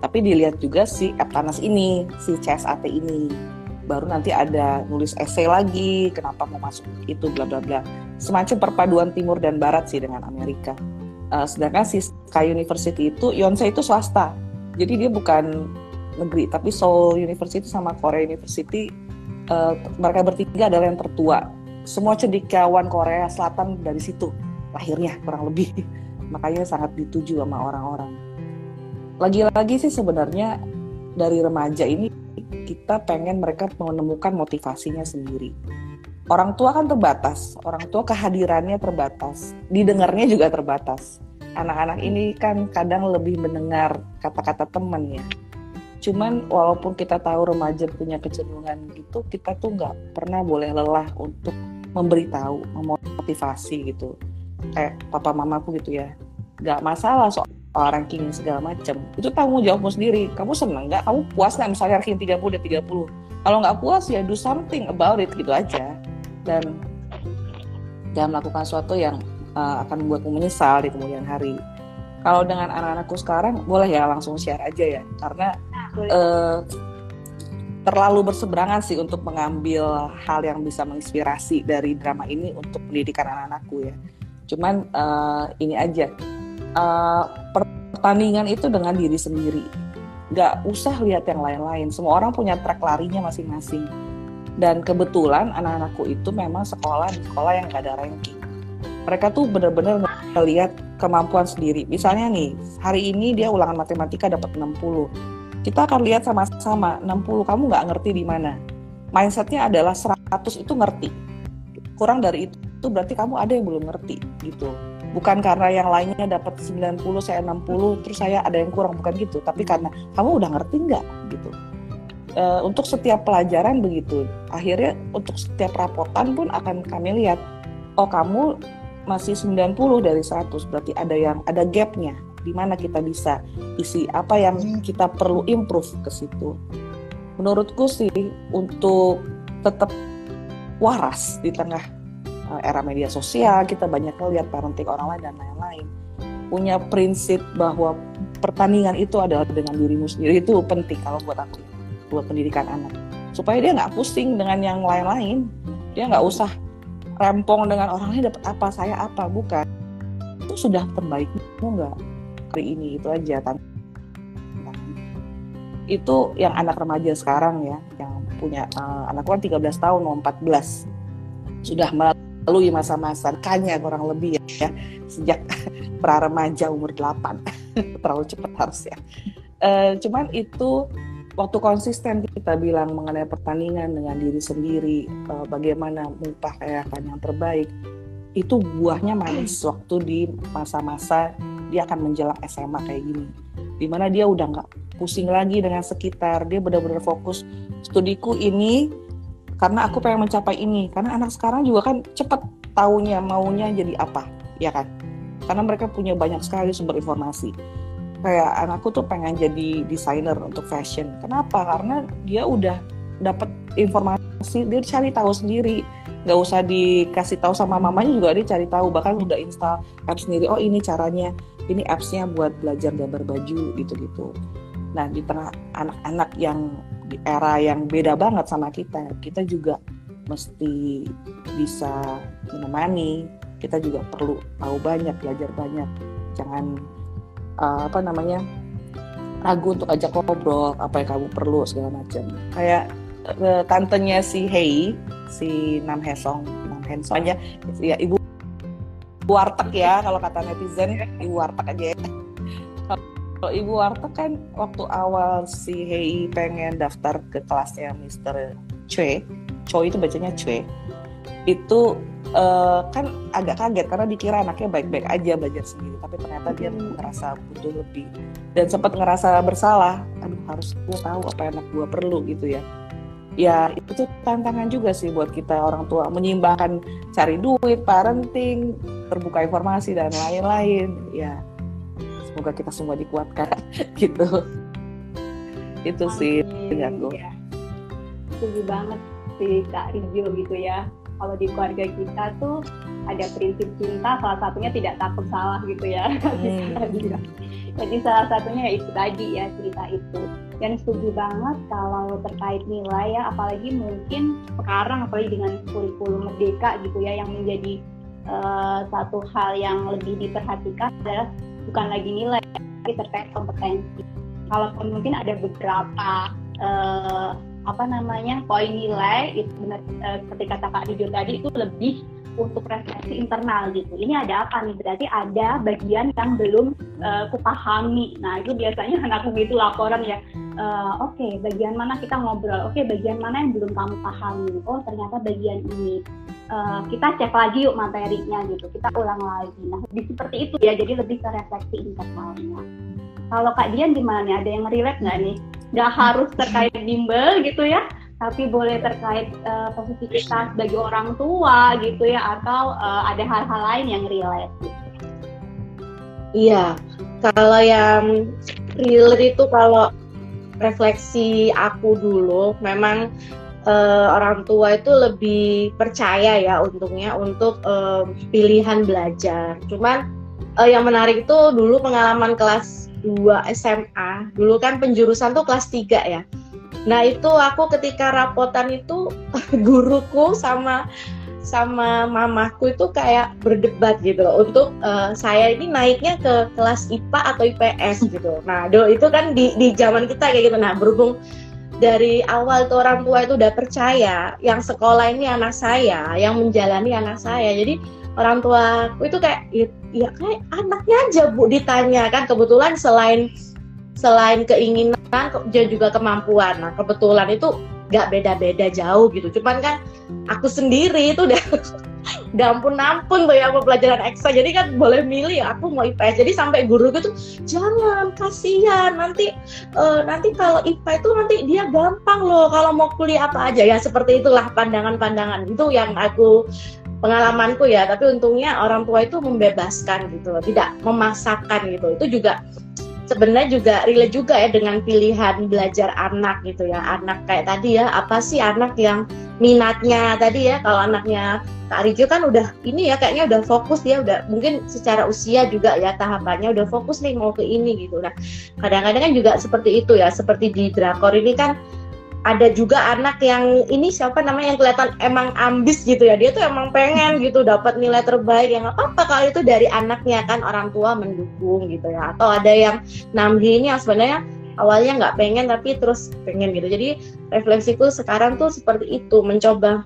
Tapi dilihat juga si Eptanas ini si CSAT ini. Baru nanti ada nulis esai lagi kenapa mau masuk itu bla bla bla. Semacam perpaduan timur dan barat sih dengan Amerika. Uh, sedangkan si Sky University itu Yonsei itu swasta. Jadi dia bukan negeri tapi Seoul University sama Korea University uh, mereka bertiga adalah yang tertua semua cendekiawan Korea Selatan dari situ lahirnya kurang lebih makanya sangat dituju sama orang-orang lagi-lagi sih sebenarnya dari remaja ini kita pengen mereka menemukan motivasinya sendiri. Orang tua kan terbatas, orang tua kehadirannya terbatas, didengarnya juga terbatas. Anak-anak ini kan kadang lebih mendengar kata-kata teman ya. Cuman walaupun kita tahu remaja punya kecenderungan gitu, kita tuh nggak pernah boleh lelah untuk memberitahu, memotivasi gitu. Kayak papa mamaku gitu ya. Nggak masalah soal ranking segala macam itu tanggung jawabmu sendiri. Kamu seneng nggak? Kamu puas nggak misalnya ranking 30 dan 30 kalau nggak puas ya do something about it gitu aja. Dan jangan melakukan sesuatu yang uh, akan membuatmu menyesal di kemudian hari kalau dengan anak-anakku sekarang boleh ya langsung share aja ya karena uh, terlalu berseberangan sih untuk mengambil hal yang bisa menginspirasi dari drama ini untuk pendidikan anak-anakku ya cuman uh, ini aja uh, pertandingan itu dengan diri sendiri. Gak usah lihat yang lain-lain. Semua orang punya track larinya masing-masing. Dan kebetulan anak-anakku itu memang sekolah di sekolah yang gak ada ranking. Mereka tuh benar-benar melihat kemampuan sendiri. Misalnya nih, hari ini dia ulangan matematika dapat 60. Kita akan lihat sama-sama 60 kamu nggak ngerti di mana. Mindsetnya adalah 100 itu ngerti. Kurang dari itu berarti kamu ada yang belum ngerti gitu bukan karena yang lainnya dapat 90 saya 60 terus saya ada yang kurang bukan gitu tapi karena kamu udah ngerti nggak gitu e, untuk setiap pelajaran begitu akhirnya untuk setiap rapotan pun akan kami lihat oh kamu masih 90 dari 100 berarti ada yang ada gapnya di mana kita bisa isi apa yang kita perlu improve ke situ. Menurutku sih untuk tetap waras di tengah Eh, era media sosial kita banyak melihat parenting orang lain dan lain-lain. Punya prinsip bahwa pertandingan itu adalah dengan dirimu sendiri itu penting kalau buat aku buat pendidikan anak. Supaya dia nggak pusing dengan yang lain-lain. Dia nggak usah rempong dengan orang lain dapat apa saya apa bukan. Itu sudah terbaikmu nggak? Hari ini itu aja kan itu yang anak remaja sekarang ya yang punya uh, anakku kan 13 tahun mau 14 sudah melalui masa-masa kanya kurang lebih ya, ya sejak pra remaja umur 8 terlalu cepat harus ya. E, cuman itu waktu konsisten kita bilang mengenai pertandingan dengan diri sendiri e, bagaimana mengupayakan yang terbaik itu buahnya manis waktu di masa-masa dia akan menjelang SMA kayak gini. Di mana dia udah nggak pusing lagi dengan sekitar dia benar-benar fokus studiku ini karena aku pengen mencapai ini. Karena anak sekarang juga kan cepat taunya maunya jadi apa ya kan? Karena mereka punya banyak sekali sumber informasi kayak anakku tuh pengen jadi desainer untuk fashion. Kenapa? Karena dia udah dapat informasi dia cari tahu sendiri. Nggak usah dikasih tahu sama mamanya juga dia cari tahu. Bahkan udah install apps sendiri oh ini caranya ini appsnya buat belajar gambar baju gitu gitu nah di tengah anak-anak yang di era yang beda banget sama kita kita juga mesti bisa menemani. Kita juga perlu tahu banyak belajar banyak. Jangan uh, apa namanya ragu untuk ajak ngobrol apa yang kamu perlu segala macam. Kayak uh, tantenya si Hei si Nam Hesong Nam Hesong aja. Ya ibu warteg ya kalau kata netizen ibu warteg aja ya. Kalau Ibu Warta kan waktu awal si Hei pengen daftar ke kelasnya Mr. Choi, Choi itu bacanya Choi, itu uh, kan agak kaget karena dikira anaknya baik-baik aja belajar sendiri, tapi ternyata dia ngerasa butuh lebih dan sempat ngerasa bersalah. Aduh harus gue tahu apa yang anak gue perlu gitu ya. Ya itu tantangan juga sih buat kita orang tua menyimbangkan cari duit, parenting, terbuka informasi dan lain-lain. Ya semoga kita semua dikuatkan gitu itu Amin. sih denganku ya. setuju banget sih kak Rizio gitu ya kalau di keluarga kita tuh ada prinsip cinta salah satunya tidak takut salah gitu ya. Hmm. jadi salah satunya ya itu tadi ya cerita itu. Dan setuju banget kalau terkait nilai ya apalagi mungkin sekarang apalagi dengan kurikulum merdeka gitu ya yang menjadi uh, satu hal yang lebih diperhatikan adalah bukan lagi nilai tapi terkait kompetensi. Kalaupun mungkin ada beberapa uh, apa namanya poin nilai itu benar ketika kata Kak tadi itu lebih untuk refleksi internal gitu. Ini ada apa nih? Berarti ada bagian yang belum uh, kupahami. Nah itu biasanya anakku gitu laporan ya. Uh, Oke, okay, bagian mana kita ngobrol? Oke, okay, bagian mana yang belum kamu pahami? Oh ternyata bagian ini. Uh, kita cek lagi yuk materinya gitu. Kita ulang lagi. Nah lebih seperti itu ya. Jadi lebih ke refleksi internalnya. Kalau Kak Dian gimana? Ada yang relate nggak nih? Nggak harus terkait bimbel gitu ya tapi boleh terkait uh, positivitas bagi orang tua gitu ya atau uh, ada hal-hal lain yang relate gitu. Iya, kalau yang real itu kalau refleksi aku dulu memang uh, orang tua itu lebih percaya ya untungnya untuk uh, pilihan belajar. Cuman uh, yang menarik itu dulu pengalaman kelas 2 SMA dulu kan penjurusan tuh kelas 3 ya nah itu aku ketika rapotan itu guruku sama sama mamaku itu kayak berdebat gitu loh untuk uh, saya ini naiknya ke kelas IPA atau IPS gitu. Nah, do itu kan di di zaman kita kayak gitu. Nah, berhubung dari awal tuh orang tua itu udah percaya yang sekolah ini anak saya, yang menjalani anak saya. Jadi orang tua aku itu kayak ya, ya kayak anaknya aja bu ditanya kan. Kebetulan selain selain keinginan dia juga kemampuan. Nah kebetulan itu nggak beda-beda jauh gitu. Cuman kan aku sendiri itu udah udah ampun tuh ya pelajaran ekstra. Jadi kan boleh milih ya aku mau IPS jadi sampai guru gitu jangan kasihan. Nanti uh, nanti kalau IPA itu nanti dia gampang loh. Kalau mau kuliah apa aja. Ya seperti itulah pandangan-pandangan. Itu yang aku pengalamanku ya tapi untungnya orang tua itu membebaskan gitu tidak memaksakan gitu. Itu juga sebenarnya juga relate juga ya dengan pilihan belajar anak gitu ya. Anak kayak tadi ya apa sih anak yang minatnya tadi ya? Kalau anaknya Kak Rijo kan udah ini ya kayaknya udah fokus dia udah mungkin secara usia juga ya tahapannya udah fokus nih mau ke ini gitu. Nah kadang-kadang kan juga seperti itu ya seperti di drakor ini kan ada juga anak yang ini siapa namanya yang kelihatan emang ambis gitu ya. Dia tuh emang pengen gitu dapat nilai terbaik yang apa apa kalau itu dari anaknya kan orang tua mendukung gitu ya. Atau ada yang namhi ini yang sebenarnya awalnya nggak pengen tapi terus pengen gitu. Jadi refleksiku sekarang tuh seperti itu mencoba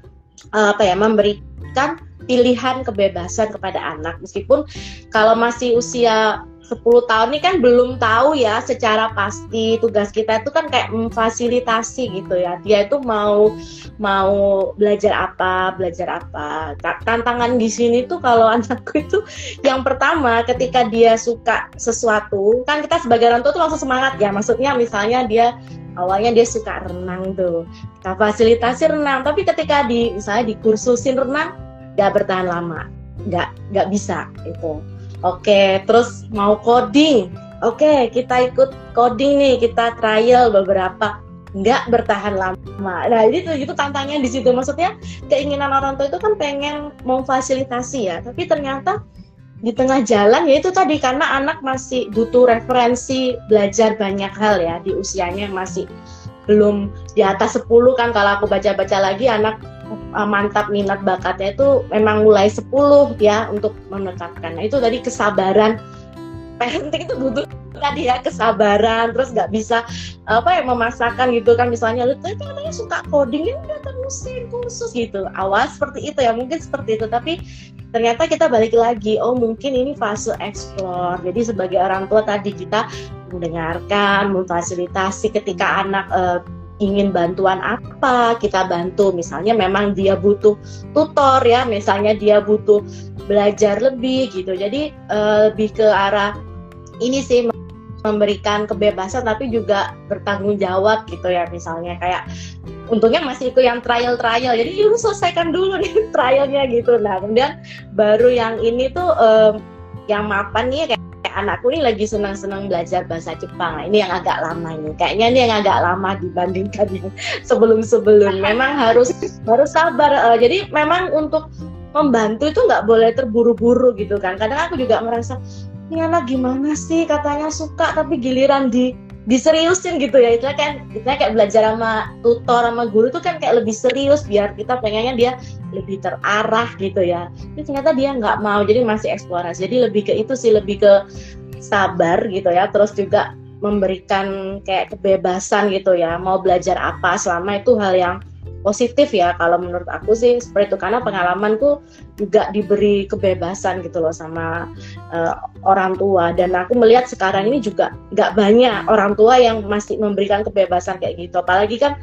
uh, apa ya memberikan pilihan kebebasan kepada anak. Meskipun kalau masih usia 10 tahun ini kan belum tahu ya secara pasti tugas kita itu kan kayak memfasilitasi gitu ya. Dia itu mau mau belajar apa belajar apa. Tantangan di sini tuh kalau anakku itu yang pertama ketika dia suka sesuatu kan kita sebagai orang tua tuh langsung semangat ya. Maksudnya misalnya dia awalnya dia suka renang tuh. Kita fasilitasi renang tapi ketika di misalnya dikursusin renang nggak bertahan lama. Nggak nggak bisa itu Oke, terus mau coding. Oke, kita ikut coding nih, kita trial beberapa nggak bertahan lama. Nah, itu itu tantangannya di situ. Maksudnya keinginan orang tua itu kan pengen memfasilitasi ya, tapi ternyata di tengah jalan ya itu tadi karena anak masih butuh referensi belajar banyak hal ya di usianya masih belum di atas 10 kan kalau aku baca-baca lagi anak uh, mantap minat bakatnya itu memang mulai 10 ya untuk menetapkan. Nah, itu tadi kesabaran. Parenting itu butuh tadi ya kesabaran terus nggak bisa apa ya memasakkan gitu kan. Misalnya lu tapi namanya suka coding ini udah terusin kursus gitu. Awal seperti itu ya mungkin seperti itu. Tapi ternyata kita balik lagi oh mungkin ini fase explore. Jadi sebagai orang tua tadi kita mendengarkan memfasilitasi ketika anak uh, ingin bantuan apa kita bantu. Misalnya memang dia butuh tutor ya misalnya dia butuh belajar lebih gitu. Jadi uh, lebih ke arah ini sih memberikan kebebasan tapi juga bertanggung jawab gitu ya misalnya. Kayak untungnya masih itu yang trial trial jadi yuk selesaikan dulu nih trialnya gitu. Nah kemudian baru yang ini tuh um, yang mapan nih kayak anakku ini lagi senang-senang belajar bahasa Jepang. Nah, ini yang agak lama ini. Kayaknya ini yang agak lama dibandingkan yang sebelum-sebelum. Memang harus harus sabar. Uh, jadi memang untuk membantu itu nggak boleh terburu-buru gitu kan. Kadang aku juga merasa ini anak gimana sih katanya suka tapi giliran di diseriusin gitu ya. Itu kan kita kayak belajar sama tutor sama guru tuh kan kayak lebih serius biar kita pengennya dia lebih terarah gitu ya. Tapi ternyata dia nggak mau jadi masih eksplorasi. Jadi lebih ke itu sih lebih ke sabar gitu ya. Terus juga memberikan kayak kebebasan gitu ya. Mau belajar apa selama itu hal yang positif ya kalau menurut aku sih seperti itu. Karena pengalamanku juga diberi kebebasan gitu loh sama uh, orang tua. Dan aku melihat sekarang ini juga nggak banyak orang tua yang masih memberikan kebebasan kayak gitu. Apalagi kan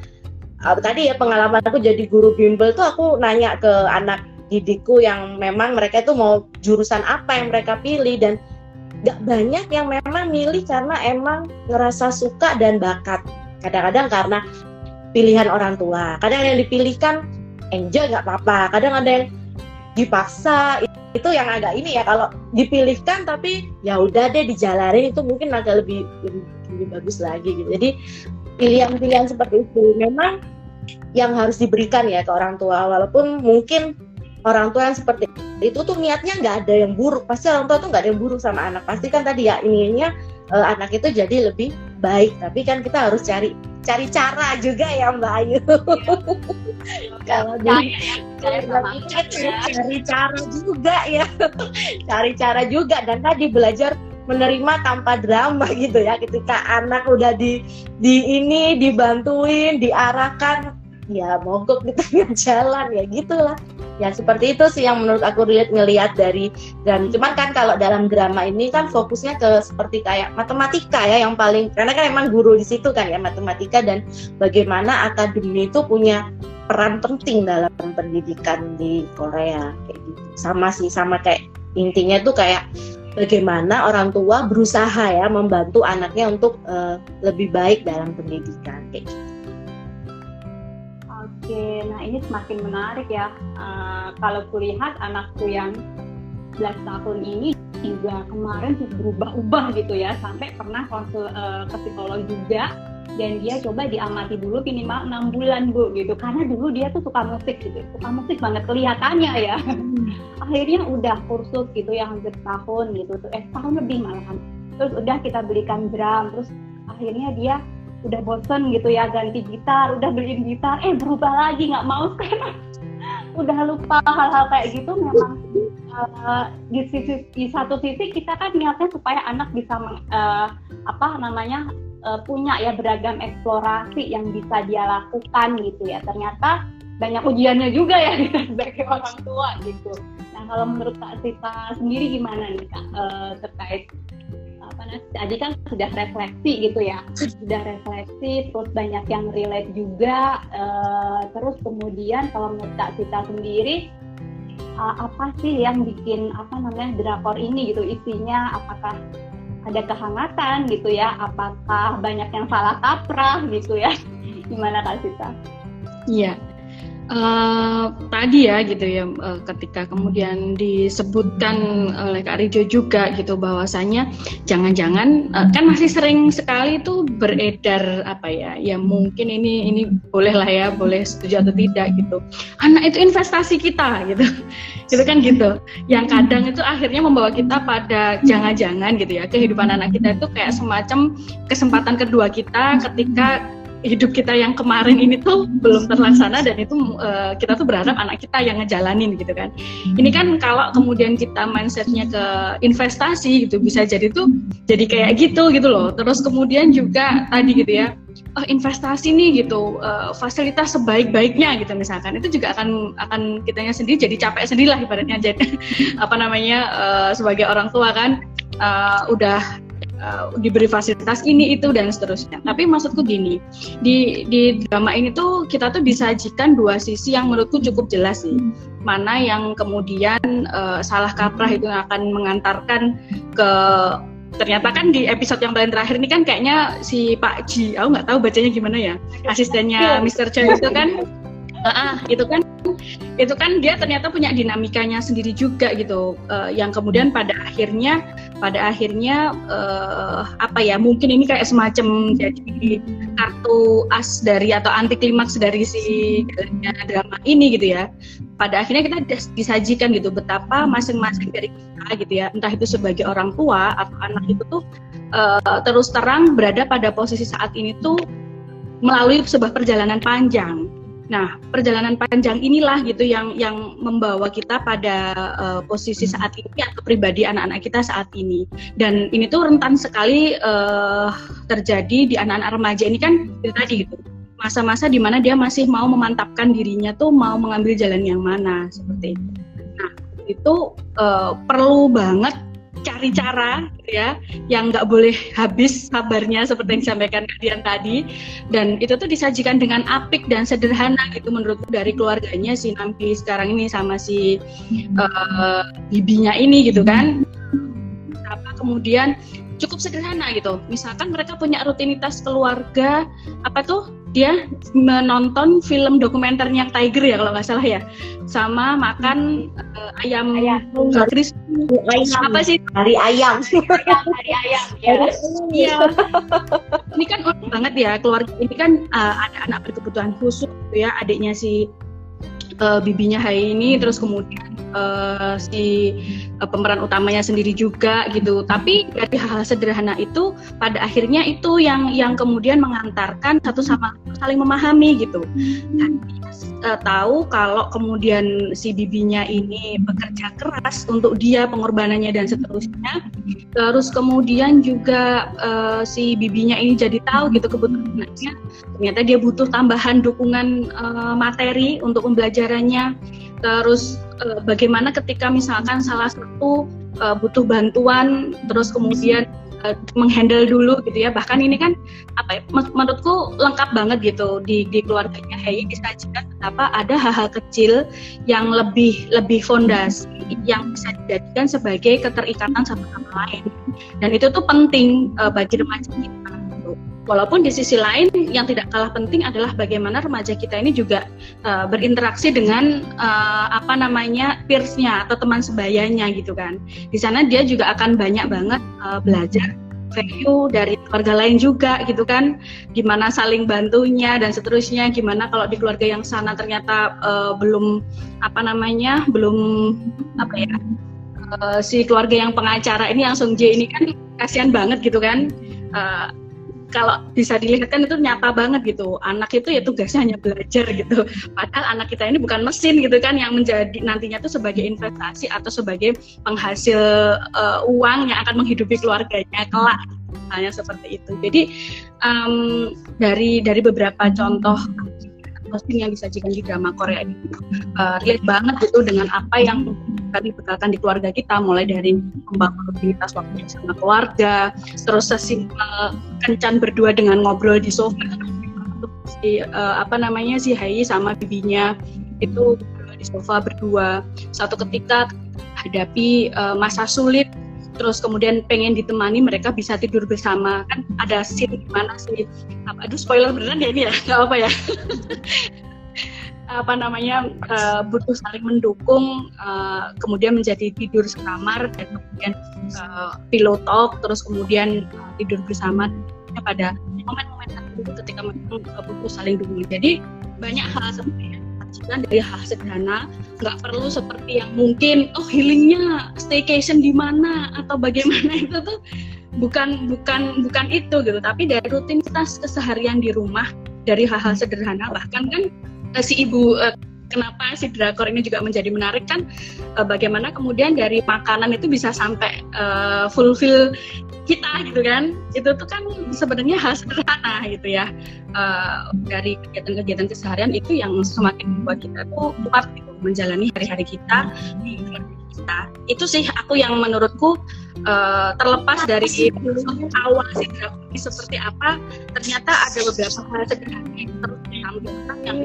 uh, tadi ya pengalaman aku jadi guru bimbel tuh aku nanya ke anak didikku yang memang mereka itu mau jurusan apa yang mereka pilih. Dan nggak banyak yang memang milih karena emang ngerasa suka dan bakat. Kadang-kadang karena pilihan orang tua. Kadang yang dipilihkan enjoy nggak apa-apa. Kadang ada yang dipaksa itu yang agak ini ya kalau dipilihkan tapi ya udah deh dijalanin itu mungkin agak lebih lebih, lebih bagus lagi gitu. Jadi pilihan-pilihan seperti itu memang yang harus diberikan ya ke orang tua walaupun mungkin orang tua yang seperti itu tuh niatnya nggak ada yang buruk pasti orang tua tuh nggak ada yang buruk sama anak pasti kan tadi ya ininya uh, anak itu jadi lebih baik. Tapi kan kita harus cari cari cara juga ya Mbak Ayu. Kalau di cari, cari cara juga ya, cari cara juga. Dan tadi belajar menerima tanpa drama gitu ya. Ketika anak udah di di ini dibantuin diarahkan ya mogok di tengah jalan ya gitulah. Ya seperti itu sih yang menurut aku lihat ngelihat dari dan cuman kan kalau dalam drama ini kan fokusnya ke seperti kayak matematika ya yang paling karena kan emang guru di situ kan ya matematika dan bagaimana akademi itu punya peran penting dalam pendidikan di Korea kayak gitu. Sama sih sama kayak intinya tuh kayak bagaimana orang tua berusaha ya membantu anaknya untuk uh, lebih baik dalam pendidikan kayak gitu. Oke, nah ini semakin menarik ya. Uh, kalau kulihat anakku yang 11 tahun ini juga kemarin berubah-ubah gitu ya, sampai pernah konsul uh, ke psikolog juga. Dan dia coba diamati dulu minimal enam bulan bu gitu. Karena dulu dia tuh suka musik gitu. Suka musik banget kelihatannya ya. Akhirnya udah kursus gitu yang hampir tahun gitu. Tuh eh tahun lebih malahan. Terus udah kita belikan drum. Terus akhirnya dia udah bosen gitu ya ganti gitar udah beliin gitar eh berubah lagi nggak mau sekarang udah lupa hal-hal kayak gitu memang uh, di sisi di satu sisi kita kan niatnya supaya anak bisa uh, apa namanya uh, punya ya beragam eksplorasi yang bisa dia lakukan gitu ya ternyata banyak ujiannya juga ya kita sebagai orang tua gitu. Nah kalau menurut Kak Sita sendiri gimana nih Kak uh, terkait apa tadi kan sudah refleksi gitu ya. Sudah refleksi terus banyak yang relate juga uh, terus kemudian kalau menurut Kak Sita sendiri uh, apa sih yang bikin apa namanya drakor ini gitu? Isinya apakah ada kehangatan gitu ya? Apakah banyak yang salah kaprah gitu ya? Gimana Kak Sita? Iya uh, tadi ya gitu ya uh, ketika kemudian disebutkan oleh Kak Rijo juga gitu bahwasanya jangan-jangan uh, kan masih sering sekali tuh beredar apa ya ya mungkin ini ini boleh lah ya boleh setuju atau tidak gitu. Anak itu investasi kita gitu. Gitu kan gitu. Yang kadang itu akhirnya membawa kita pada jangan-jangan gitu ya. Kehidupan anak kita itu kayak semacam kesempatan kedua kita ketika hidup kita yang kemarin ini tuh belum terlaksana dan itu uh, kita tuh berharap anak kita yang ngejalanin gitu kan. Ini kan kalau kemudian kita mindsetnya ke investasi gitu bisa jadi tuh jadi kayak gitu gitu loh. Terus kemudian juga tadi gitu ya oh, investasi nih gitu uh, fasilitas sebaik-baiknya gitu misalkan itu juga akan akan kitanya sendiri jadi capek sendiri lah ibaratnya jadi apa namanya uh, sebagai orang tua kan uh, udah uh, diberi fasilitas ini itu dan seterusnya. Tapi maksudku gini, di di drama ini tuh kita tuh disajikan dua sisi yang menurutku cukup jelas sih. Mana yang kemudian uh, salah kaprah itu akan mengantarkan ke ternyata kan di episode yang paling terakhir ini kan kayaknya si Pak Ji, aku nggak tahu bacanya gimana ya, asistennya iya. Mr. Choi itu kan, uh, itu kan itu kan dia ternyata punya dinamikanya sendiri juga gitu, uh, yang kemudian pada akhirnya pada akhirnya uh, apa ya mungkin ini kayak semacam jadi kartu as dari atau anti klimaks dari si drama ini gitu ya. Pada akhirnya kita disajikan gitu betapa masing-masing dari kita gitu ya entah itu sebagai orang tua atau anak itu tuh uh, terus terang berada pada posisi saat ini tuh melalui sebuah perjalanan panjang Nah, perjalanan panjang inilah gitu yang yang membawa kita pada uh, posisi saat ini atau pribadi anak-anak kita saat ini. Dan ini tuh rentan sekali uh, terjadi di anak-anak remaja ini kan itu tadi gitu. Masa-masa di mana dia masih mau memantapkan dirinya tuh mau mengambil jalan yang mana seperti itu. Nah, itu uh, perlu banget cari cara gitu ya yang nggak boleh habis sabarnya seperti yang disampaikan kalian tadi. Dan itu tuh disajikan dengan apik dan sederhana gitu menurutku dari keluarganya si Nampi sekarang ini sama si uh, bibinya ini gitu kan. Apa kemudian cukup sederhana gitu. Misalkan mereka punya rutinitas keluarga apa tuh dia menonton film dokumenternya Tiger ya kalau nggak salah ya. Sama makan uh, ayam crispy ayam. apa sih? Hari ayam. Hari ayam ya. Iya. Ini kan unik banget ya keluarga ini kan uh, ada anak berkebutuhan khusus gitu ya adiknya si uh, bibinya Hai ini terus kemudian uh, si uh, pemeran utamanya sendiri juga gitu. Tapi dari hal-hal sederhana itu pada akhirnya itu yang yang kemudian mengantarkan satu sama saling memahami gitu. Dan uh, tahu kalau kemudian si bibinya ini bekerja keras untuk dia pengorbanannya dan seterusnya. Terus kemudian juga uh, si bibinya ini jadi tahu gitu kebutuhannya. Ternyata dia butuh tambahan dukungan uh, materi untuk pembelajarannya terus uh, bagaimana ketika misalkan salah satu uh, butuh bantuan terus kemudian uh, menghandle dulu gitu ya. Bahkan ini kan apa ya, menurutku lengkap banget gitu di di keluarganya. Hei disajikan betapa ada hal-hal kecil yang lebih lebih fondasi yang bisa dijadikan sebagai keterikatan satu sama lain. Dan itu tuh penting uh, bagi remaja kita Walaupun di sisi lain yang tidak kalah penting adalah bagaimana remaja kita ini juga uh, berinteraksi dengan uh, apa namanya peersnya atau teman sebayanya gitu kan. Di sana dia juga akan banyak banget uh, belajar value dari keluarga lain juga gitu kan. Gimana saling bantunya dan seterusnya. Gimana kalau di keluarga yang sana ternyata uh, belum apa namanya belum apa ya uh, si keluarga yang pengacara ini yang Sung Jae ini kan kasihan banget gitu kan. Uh, kalau bisa dilihat kan itu nyata banget gitu. Anak itu ya tugasnya hanya belajar gitu. Padahal anak kita ini bukan mesin gitu kan yang menjadi nantinya itu sebagai investasi atau sebagai penghasil uh, uang yang akan menghidupi keluarganya kelak. Misalnya seperti itu. Jadi um, dari dari beberapa contoh posting yang disajikan di drama Korea ini. Uh, relate banget gitu dengan apa yang kami bekalkan di keluarga kita mulai dari membangun rutinitas waktu bersama keluarga terus sesimpel kencan berdua dengan ngobrol di sofa. Si uh, apa namanya si Hai sama bibinya itu di sofa berdua. Satu ketika hadapi uh, masa sulit terus kemudian pengen ditemani mereka bisa tidur bersama. Kan ada scene di mana sih aduh spoiler beneran ya ini ya? Nggak apa ya. Apa namanya uh, butuh saling mendukung uh, kemudian menjadi tidur sekamar dan kemudian uh, pillow talk terus kemudian uh, tidur bersama pada momen-momen tertentu ketika memang uh, butuh saling dukung. Jadi banyak hal sebenarnya dari hal sederhana nggak perlu seperti yang mungkin oh healingnya staycation di mana atau bagaimana itu tuh bukan bukan bukan itu gitu. Tapi dari rutinitas keseharian di rumah dari hal-hal sederhana bahkan kan Eh, si ibu uh, kenapa si drakor ini juga menjadi menarik kan? Uh, bagaimana kemudian dari makanan itu bisa sampai uh, fulfill kita gitu kan? Itu tuh kan sebenarnya hal sederhana gitu ya. Uh, dari kegiatan-kegiatan keseharian itu yang semakin membuat kita tuh kuat gitu, menjalani hari-hari kita di kita. Itu sih aku yang menurutku uh, terlepas dari awal si drakor ini seperti apa ternyata ada beberapa hal sederhana yang terus ditampilkan yang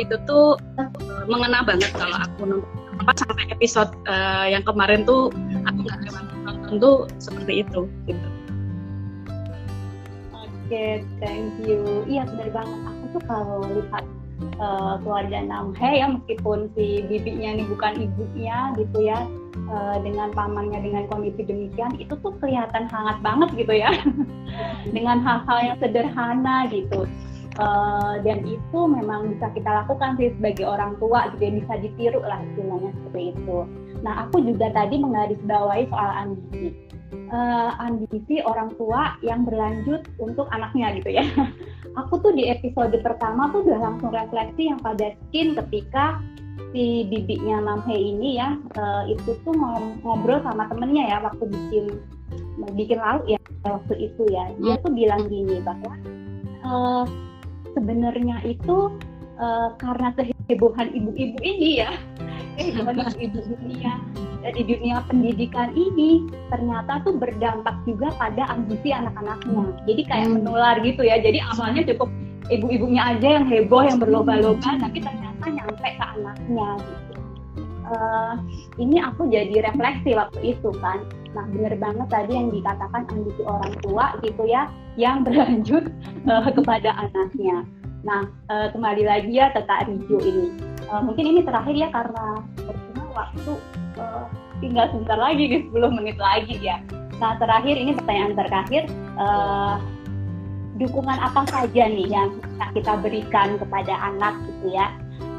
itu tuh uh, mengena banget kalau aku nonton apa sampai episode uh, yang kemarin tuh aku nggak lewat nonton tuh seperti itu gitu. Oke, okay, thank you. Iya benar banget. Aku tuh kalau lihat uh, keluarga Namhe ya meskipun si bibinya ini bukan ibunya gitu ya uh, dengan pamannya dengan kondisi demikian itu tuh kelihatan hangat banget gitu ya dengan hal-hal yang sederhana gitu uh, dan itu memang bisa kita lakukan sih sebagai orang tua gitu ya bisa ditiru lah istilahnya seperti itu. Nah aku juga tadi menggarisbawahi soal ambisi. Uh, ambisi orang tua yang berlanjut untuk anaknya gitu ya. Aku tuh di episode pertama tuh udah langsung refleksi yang pada skin ketika si bibinya Namhe ini ya uh, itu tuh ngobrol sama temennya ya waktu bikin bikin lalu ya waktu itu ya. Dia tuh bilang gini bahwa uh, sebenarnya itu uh, karena kehebohan ibu-ibu ini ya kehebohan ibu-ibu dunia di dunia pendidikan ini ternyata tuh berdampak juga pada ambisi anak-anaknya. Jadi kayak hmm. menular gitu ya. Jadi awalnya cukup ibu-ibunya aja yang heboh, yang berlomba-lomba, tapi ternyata nyampe ke anaknya gitu. Uh, ini aku jadi refleksi waktu itu kan. Nah bener banget tadi yang dikatakan ambisi orang tua gitu ya, yang berlanjut uh, kepada anaknya. Nah uh, kembali lagi ya tentang Rijo ini. Uh, mungkin ini terakhir ya karena waktu uh, tinggal sebentar lagi nih 10 menit lagi ya. Nah terakhir ini pertanyaan terakhir uh, dukungan apa saja nih yang kita berikan kepada anak gitu ya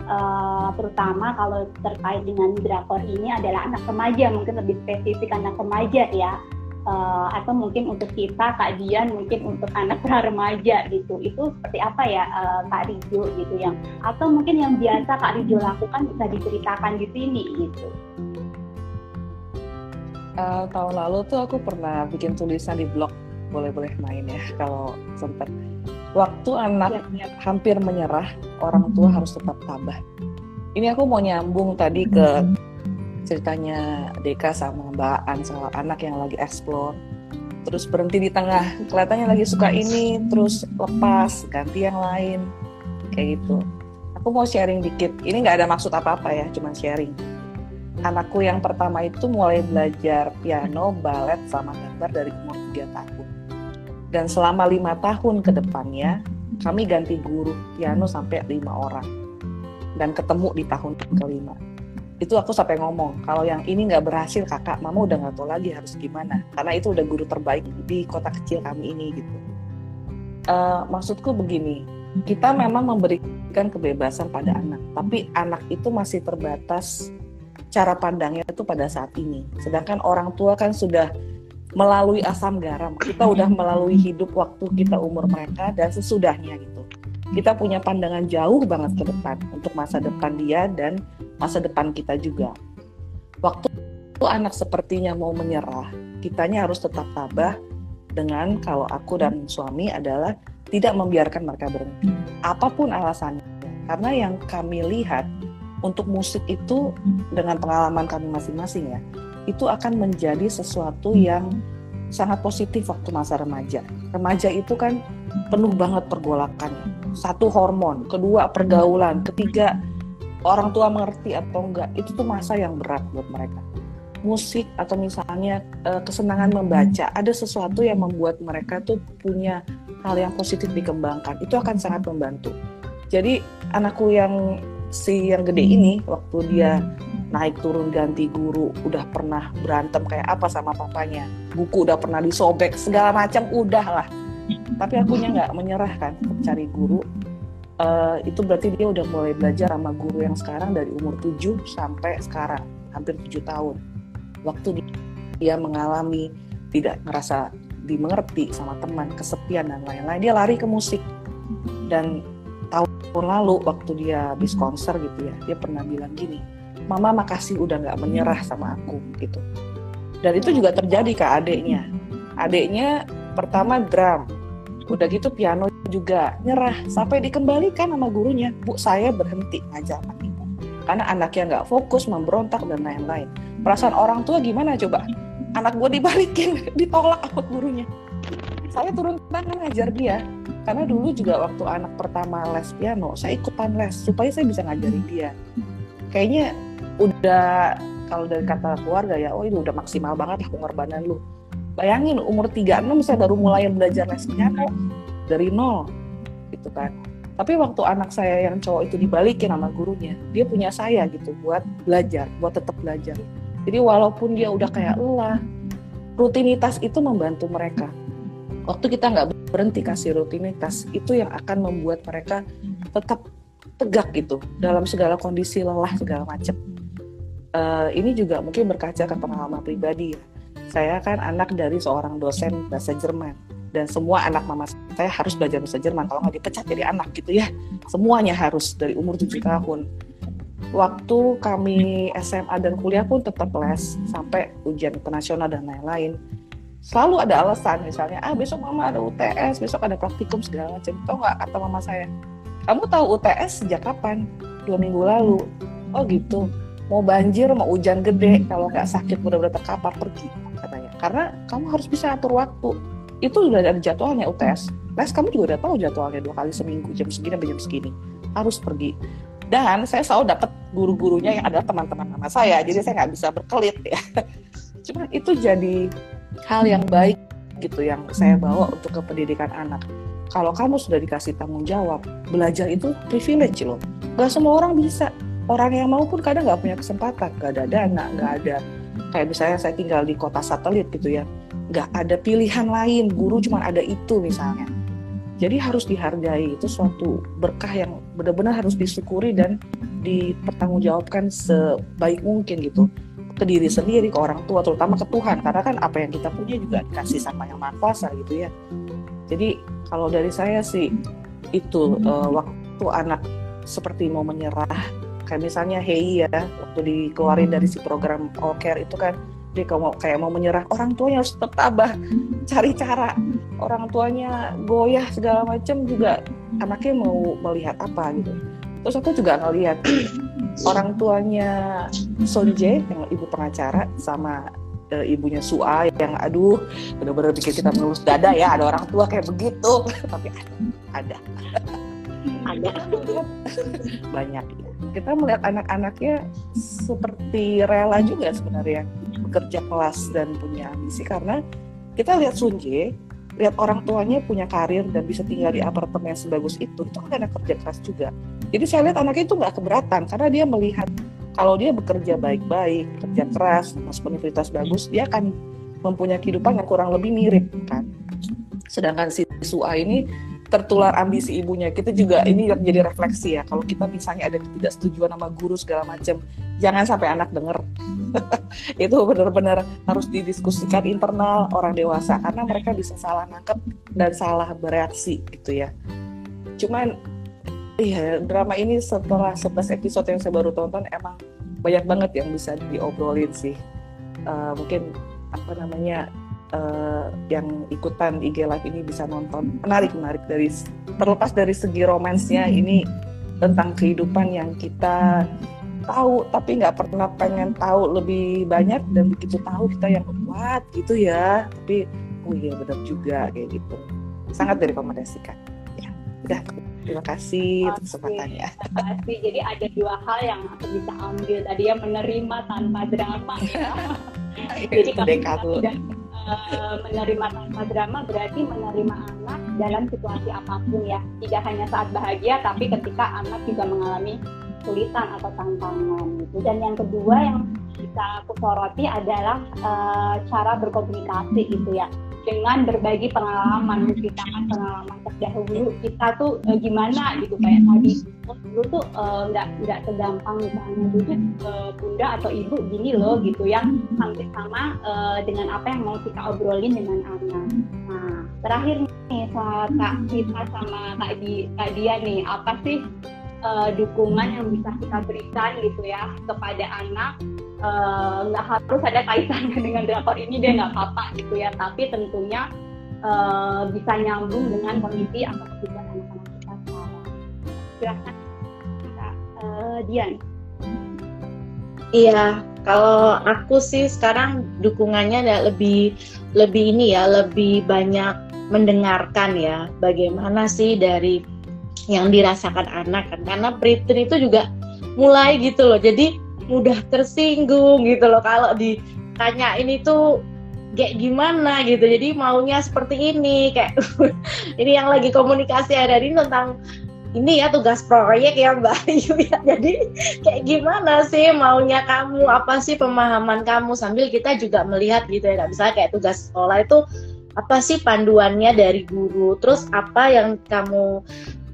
uh, terutama kalau terkait dengan drakor ini adalah anak remaja mungkin lebih spesifik anak remaja ya. Uh, atau mungkin untuk kita Kak Dian mungkin untuk anak pra remaja gitu. Itu seperti apa ya uh, Kak Rijo gitu yang atau mungkin yang biasa Kak Rijo lakukan bisa diceritakan di sini gitu. Uh, tahun lalu tuh aku pernah bikin tulisan di blog. Boleh-boleh main ya kalau sempat waktu anaknya ya. hampir menyerah orang tua harus tetap tabah. Ini aku mau nyambung tadi ke ceritanya Deka sama Mbak An soal anak yang lagi explore. Terus berhenti di tengah kelihatannya lagi suka ini terus lepas ganti yang lain. Kayak gitu. Aku mau sharing dikit. Ini nggak ada maksud apa-apa ya cuma sharing. Anakku yang pertama itu mulai belajar piano, balet, sama gambar dari umur 3 tahun. Dan selama lima tahun ke depannya, kami ganti guru piano sampai lima orang. Dan ketemu di tahun kelima. Itu aku sampai ngomong, kalau yang ini nggak berhasil kakak, mama udah nggak tahu lagi harus gimana. Karena itu udah guru terbaik di kota kecil kami ini gitu. Uh, maksudku begini, kita memang memberikan kebebasan pada anak, tapi anak itu masih terbatas cara pandangnya itu pada saat ini. Sedangkan orang tua kan sudah melalui asam garam. Kita udah melalui hidup waktu kita umur mereka dan sesudahnya gitu. Kita punya pandangan jauh banget ke depan untuk masa depan dia dan masa depan kita juga. Waktu itu anak sepertinya mau menyerah, kitanya harus tetap tabah dengan kalau aku dan suami adalah tidak membiarkan mereka berhenti. Apa pun alasannya. Karena yang kami lihat untuk musik itu dengan pengalaman kami masing-masing ya itu akan menjadi sesuatu yang sangat positif waktu masa remaja. Remaja itu kan penuh banget pergolakan. Satu hormon, kedua pergaulan, ketiga orang tua mengerti atau enggak. Itu tuh masa yang berat buat mereka. Musik atau misalnya eh, kesenangan membaca, ada sesuatu yang membuat mereka tuh punya hal yang positif dikembangkan. Itu akan sangat membantu. Jadi anakku yang si yang gede ini waktu dia naik turun ganti guru udah pernah berantem kayak apa sama papanya. Buku udah pernah disobek segala macam udah lah. Tapi akunya nggak menyerah kan cari guru. Uh, itu berarti dia udah mulai belajar sama guru yang sekarang dari umur 7 sampai sekarang hampir 7 tahun. Waktu dia mengalami tidak ngerasa dimengerti sama teman kesepian dan lain-lain dia lari ke musik. Dan tahun lalu waktu dia habis konser gitu ya dia pernah bilang gini mama makasih udah nggak menyerah sama aku gitu. Dan itu juga terjadi ke adiknya adiknya pertama drum. Udah gitu piano juga nyerah sampai dikembalikan sama gurunya bu saya berhenti ngajar ibu. Karena anaknya nggak fokus memberontak dan lain-lain. Perasaan orang tua gimana coba? Anak gue dibalikin ditolak sama gurunya. Saya turun tangan ngajar dia. Karena dulu juga waktu anak pertama les piano saya ikutan les supaya saya bisa ngajarin dia. Kayaknya udah kalau dari kata keluarga ya oh itu udah maksimal banget lah pengorbanan lu bayangin umur 36 saya baru mulai belajar les piano dari nol gitu kan Tapi waktu anak saya yang cowok itu dibalikin sama gurunya, dia punya saya gitu buat belajar, buat tetap belajar. Jadi walaupun dia udah kayak lelah, rutinitas itu membantu mereka. Waktu kita nggak berhenti kasih rutinitas, itu yang akan membuat mereka tetap tegak gitu dalam segala kondisi lelah segala macam. Uh, ini juga mungkin berkaca ke pengalaman pribadi ya. Saya kan anak dari seorang dosen bahasa Jerman dan semua anak mama saya harus belajar bahasa Jerman kalau nggak dipecat jadi anak gitu ya. Semuanya harus dari umur 7 tahun. Waktu kami SMA dan kuliah pun tetap les sampai ujian internasional dan lain-lain. Selalu ada alasan misalnya, ah besok mama ada UTS, besok ada praktikum segala macam. Tahu nggak kata mama saya, kamu tahu UTS sejak kapan? Dua minggu lalu. Oh gitu. Mau banjir, mau hujan gede, kalau nggak sakit benar-benar terkapar pergi katanya. Karena kamu harus bisa atur waktu. Itu sudah ada jadwalnya UTS. Les kamu juga udah tahu jadwalnya dua kali seminggu jam segini sampai jam segini harus pergi. Dan saya selalu dapat guru-gurunya yang adalah teman-teman nama saya, jadi saya nggak bisa berkelit ya. Cuma itu jadi hal yang baik gitu yang saya bawa untuk ke pendidikan anak kalau kamu sudah dikasih tanggung jawab, belajar itu privilege loh. Gak semua orang bisa. Orang yang mau pun kadang gak punya kesempatan, gak ada dana, gak ada kayak misalnya saya tinggal di kota satelit gitu ya, gak ada pilihan lain, guru cuma ada itu misalnya. Jadi harus dihargai itu suatu berkah yang benar-benar harus disyukuri dan dipertanggungjawabkan sebaik mungkin gitu ke diri sendiri, ke orang tua, terutama ke Tuhan. Karena kan apa yang kita punya juga dikasih sama yang maha kuasa gitu ya. Jadi kalau dari saya sih itu uh, waktu anak seperti mau menyerah, kayak misalnya Hei ya, waktu dikeluarin dari si program All Care itu kan dia mau kayak mau menyerah, orang tuanya harus tetap tabah, cari cara. Orang tuanya goyah segala macam juga anaknya mau melihat apa gitu. Terus aku juga ngelihat orang tuanya Sonje yang ibu pengacara sama uh, ibunya Sua yang aduh benar-benar bikin kita mengelus dada ya ada orang tua kayak begitu. Tapi ada. Ada. Banyak. ya kita melihat anak-anaknya seperti rela juga sebenarnya bekerja kelas dan punya ambisi karena kita lihat Sunje lihat orang tuanya punya karir dan bisa tinggal di apartemen sebagus itu itu kan anak kerja keras juga jadi saya lihat anaknya itu nggak keberatan karena dia melihat kalau dia bekerja baik-baik, kerja keras, masuk universitas bagus, dia akan mempunyai kehidupan yang kurang lebih mirip kan. Sedangkan si Sua ini tertular ambisi ibunya. Kita juga ini jadi refleksi ya. Kalau kita misalnya ada ketidaksetujuan sama guru segala macam, jangan sampai anak denger. itu benar-benar harus didiskusikan internal orang dewasa karena mereka bisa salah nangkep dan salah bereaksi gitu ya. Cuman Iya, drama ini setelah 11 episode yang saya baru tonton emang banyak banget yang bisa diobrolin sih. Uh, mungkin apa namanya uh, yang ikutan IG Live ini bisa nonton menarik menarik dari terlepas dari segi romansnya ini tentang kehidupan yang kita tahu tapi nggak pernah pengen tahu lebih banyak dan begitu tahu kita yang kuat gitu ya tapi oh iya benar juga kayak gitu sangat direkomendasikan ya udah Terima kasih untuk kesempatannya. Terima kasih. Jadi ada dua hal yang aku bisa ambil tadi ya menerima tanpa drama ya. Jadi kalau sudah uh, menerima tanpa drama berarti menerima anak dalam situasi apa pun ya. Tidak hanya saat bahagia tapi ketika anak juga mengalami kesulitan atau tantangan gitu. Dan yang kedua yang bisa aku soroti adalah uh, cara berkomunikasi gitu ya dengan berbagi pengalaman menceritakan pengalaman terdahulu kita tuh uh, gimana gitu kayak tadi. Oh, dulu tuh eh, nggak uh, nggak segampang misalnya dulu uh, bunda atau ibu gini loh gitu yang hampir sama dengan apa yang mau kita obrolin dengan anak. Nah terakhir nih kak kita sama kak di kak dia nih apa sih uh, dukungan yang bisa kita berikan gitu ya kepada anak. Eh, nggak uh, harus ada kaitannya dengan drakor ini dia nggak apa-apa gitu ya. Tapi tentunya uh, bisa nyambung dengan kondisi atau kebutuhan anak-anak kita sekarang. Silahkan uh, Dian. Iya, kalau aku sih sekarang dukungannya ada lebih lebih ini ya, lebih banyak mendengarkan ya, bagaimana sih dari yang dirasakan anak kan, karena Britain itu juga mulai gitu loh, jadi mudah tersinggung gitu loh kalau ditanya ini tuh kayak gimana gitu. Jadi maunya seperti ini kayak ini yang lagi komunikasi ada ini tentang ini ya tugas proyek ya Mbak Ayu ya. Jadi kayak gimana sih maunya kamu, apa sih pemahaman kamu? Sambil kita juga melihat gitu ya. Bisa kayak tugas sekolah itu apa sih panduannya dari guru, terus apa yang kamu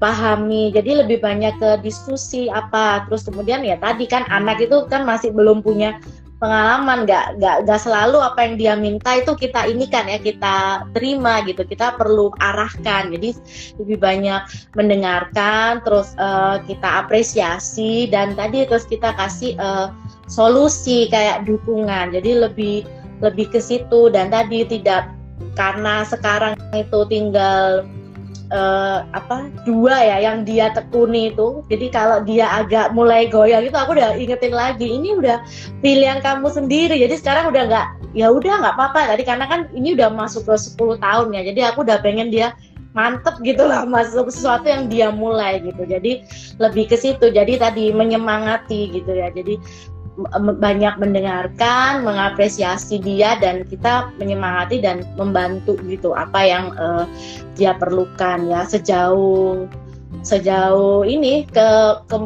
pahami. Jadi lebih banyak ke diskusi apa. Terus kemudian ya tadi kan anak itu kan masih belum punya pengalaman. Nggak nggak nggak selalu apa yang dia minta itu kita ini kan ya kita terima gitu. Kita perlu arahkan. Jadi lebih banyak mendengarkan terus uh, kita apresiasi dan tadi terus kita kasih uh, solusi kayak dukungan. Jadi lebih lebih ke situ. Dan tadi tidak karena sekarang itu tinggal uh, apa dua ya yang dia tekuni itu. Jadi kalau dia agak mulai goyang itu aku udah ingetin lagi ini udah pilihan kamu sendiri. Jadi sekarang udah nggak ya udah nggak apa-apa. Tadi karena kan ini udah masuk ke 10 tahun ya jadi aku udah pengen dia mantep gitu lah masuk sesuatu yang dia mulai gitu. Jadi lebih ke situ. Jadi tadi menyemangati gitu ya. Jadi banyak mendengarkan, mengapresiasi dia dan kita menyemangati dan membantu gitu apa yang uh, dia perlukan ya sejauh sejauh ini ke, ke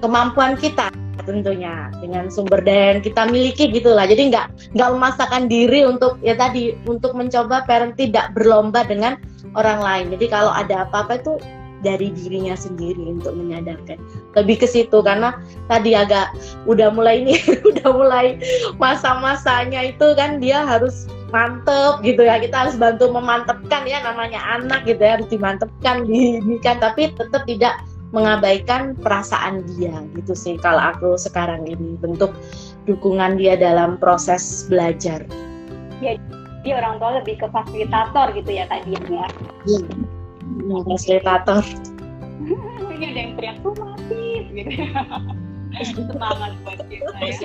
kemampuan kita tentunya dengan sumber daya yang kita miliki gitulah. Jadi nggak nggak memaksakan diri untuk ya tadi untuk mencoba parent tidak berlomba dengan orang lain. Jadi kalau ada apa-apa itu dari dirinya sendiri untuk menyadarkan lebih ke situ karena tadi agak udah mulai ini udah mulai masa-masanya itu kan dia harus mantep gitu ya kita harus bantu memantepkan ya namanya anak gitu ya harus dimantepkan di ini kan tapi tetap tidak mengabaikan perasaan dia gitu sih kalau aku sekarang ini bentuk dukungan dia dalam proses belajar. Ya, jadi orang tua lebih ke fasilitator gitu ya tadi ya. Iya fasilitator ini ada yang teriak tuh mati gitu. Semangat buat kita ya.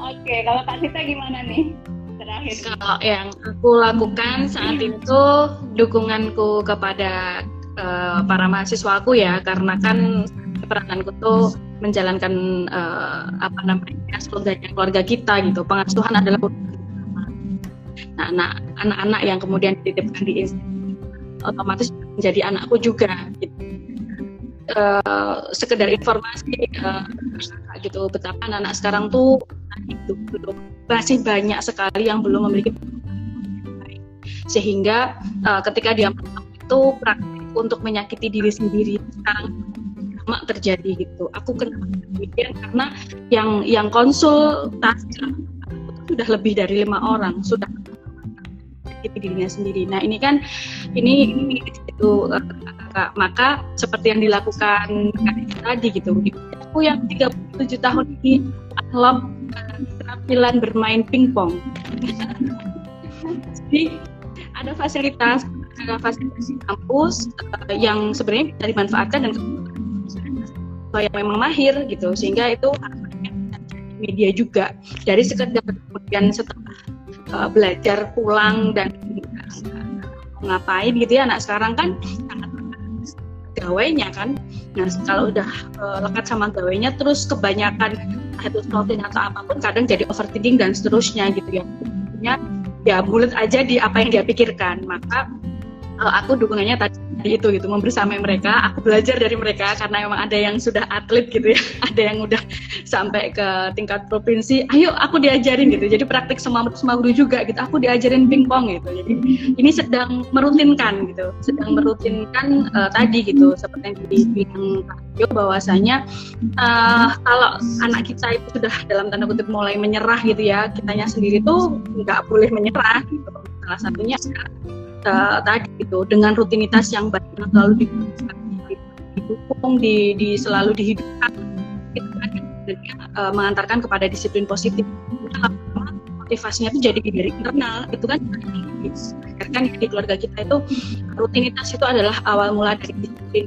Oke kalau kak Sita gimana nih? Terakhir. Kalau yang aku lakukan saat itu dukunganku kepada uh, para mahasiswaku ya karena kan perananku tuh menjalankan uh, apa namanya keluarga kita gitu. Pengasuhan adalah nah anak-anak yang kemudian dititipkan di institusi otomatis menjadi anakku juga gitu. Uh, sekedar informasi uh, gitu. Betapa anak-anak sekarang tuh itu belum masih banyak sekali yang belum memiliki sehingga uh, ketika dia itu praktik untuk menyakiti diri sendiri sekarang lama terjadi gitu. Aku kenapa demikian karena yang yang konsultasi sudah lebih dari lima orang sudah menyakiti dirinya sendiri. Nah ini kan ini ini itu uh, maka seperti yang dilakukan tadi gitu. Aku yang 37 tahun ini love keterampilan bermain pingpong. Jadi ada fasilitas ada fasilitas kampus uh, yang sebenarnya bisa dimanfaatkan dan yang memang mahir gitu sehingga itu media juga. Dari sekedar kemudian setelah uh, belajar pulang dan ngapain gitu ya anak sekarang kan sangat gawainya kan. Nah kalau udah uh, lekat sama gawainya terus kebanyakan itu protein atau apa pun kadang jadi overthinking dan seterusnya gitu ya. Ya bulat aja di apa yang dia pikirkan. Maka uh, aku dukungannya tadi itu gitu membersamai mereka aku belajar dari mereka karena memang ada yang sudah atlet gitu ya. Ada yang udah sampai ke tingkat provinsi. Ayo aku diajarin gitu. Jadi praktik semua semua juga gitu. Aku diajarin pingpong gitu. Jadi ini sedang merutinkan gitu. Sedang merutinkan uh, tadi gitu. Seperti yang dibilang Yo bahwasanya uh, kalau anak kita itu sudah dalam tanda kutip mulai menyerah gitu ya. Kitanya sendiri tuh nggak boleh menyerah gitu. Salah satunya uh, tadi gitu dengan rutinitas yang baik yang selalu didukung di, di selalu dihidupkan kita akan uh, mengantarkan kepada disiplin positif. Motivasinya itu jadi dari internal itu kan kan di keluarga kita itu rutinitas itu adalah awal mula dari disiplin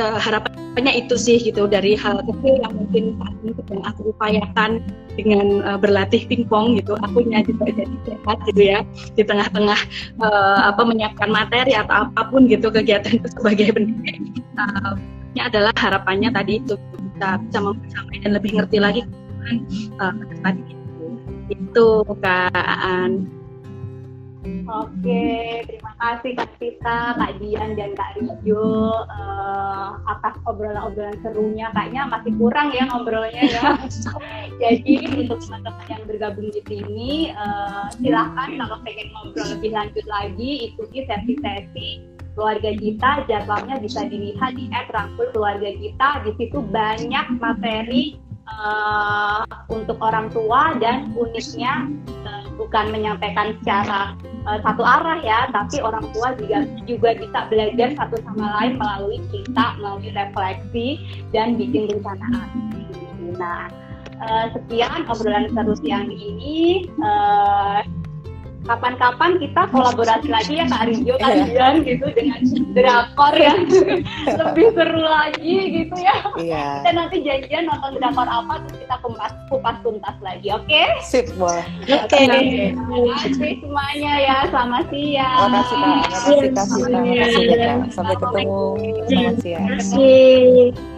uh, harapannya itu sih gitu dari hal kecil yang mungkin saat ini sedang aku upayakan dengan uh, berlatih pingpong gitu aku juga jadi sehat gitu ya di tengah-tengah uh, apa menyiapkan materi atau apa pun gitu kegiatan itu sebagai pendidik. Uh, adalah harapannya tadi itu bisa bisa mempersamai dan lebih ngerti lagi kan uh, tadi itu itu kak Oke, terima kasih Kak Tita, Kak Dian, dan Kak Rijo uh, atas obrolan-obrolan serunya. Kayaknya masih kurang ya ngobrolnya ya. Jadi untuk teman-teman yang bergabung di sini, uh, silahkan kalau pengen ngobrol lebih lanjut lagi, ikuti sesi-sesi keluarga kita. Jadwalnya bisa dilihat di app Rangkul Keluarga Kita. Di situ banyak materi uh, untuk orang tua dan uniknya uh, bukan menyampaikan secara uh, satu arah ya, tapi orang tua juga juga bisa belajar satu sama lain melalui cerita, melalui refleksi dan bikin rencana Nah, uh, sekian obrolan seru siang ini. Uh, kapan-kapan kita kolaborasi lagi ya Kak Rizio iya. kalian gitu dengan drakor yang lebih seru lagi gitu ya. Iya. Kita nanti janjian nonton drakor apa terus kita kupas kupas tuntas lagi, oke? Okay? Sip, boleh. Oke. Okay. Terima kasih semuanya ya. Selamat siang. Terima kasih Kak. Terima kasih Kak. Terima kasih Kak. Sampai ketemu. Selamat siang. Terima kasih.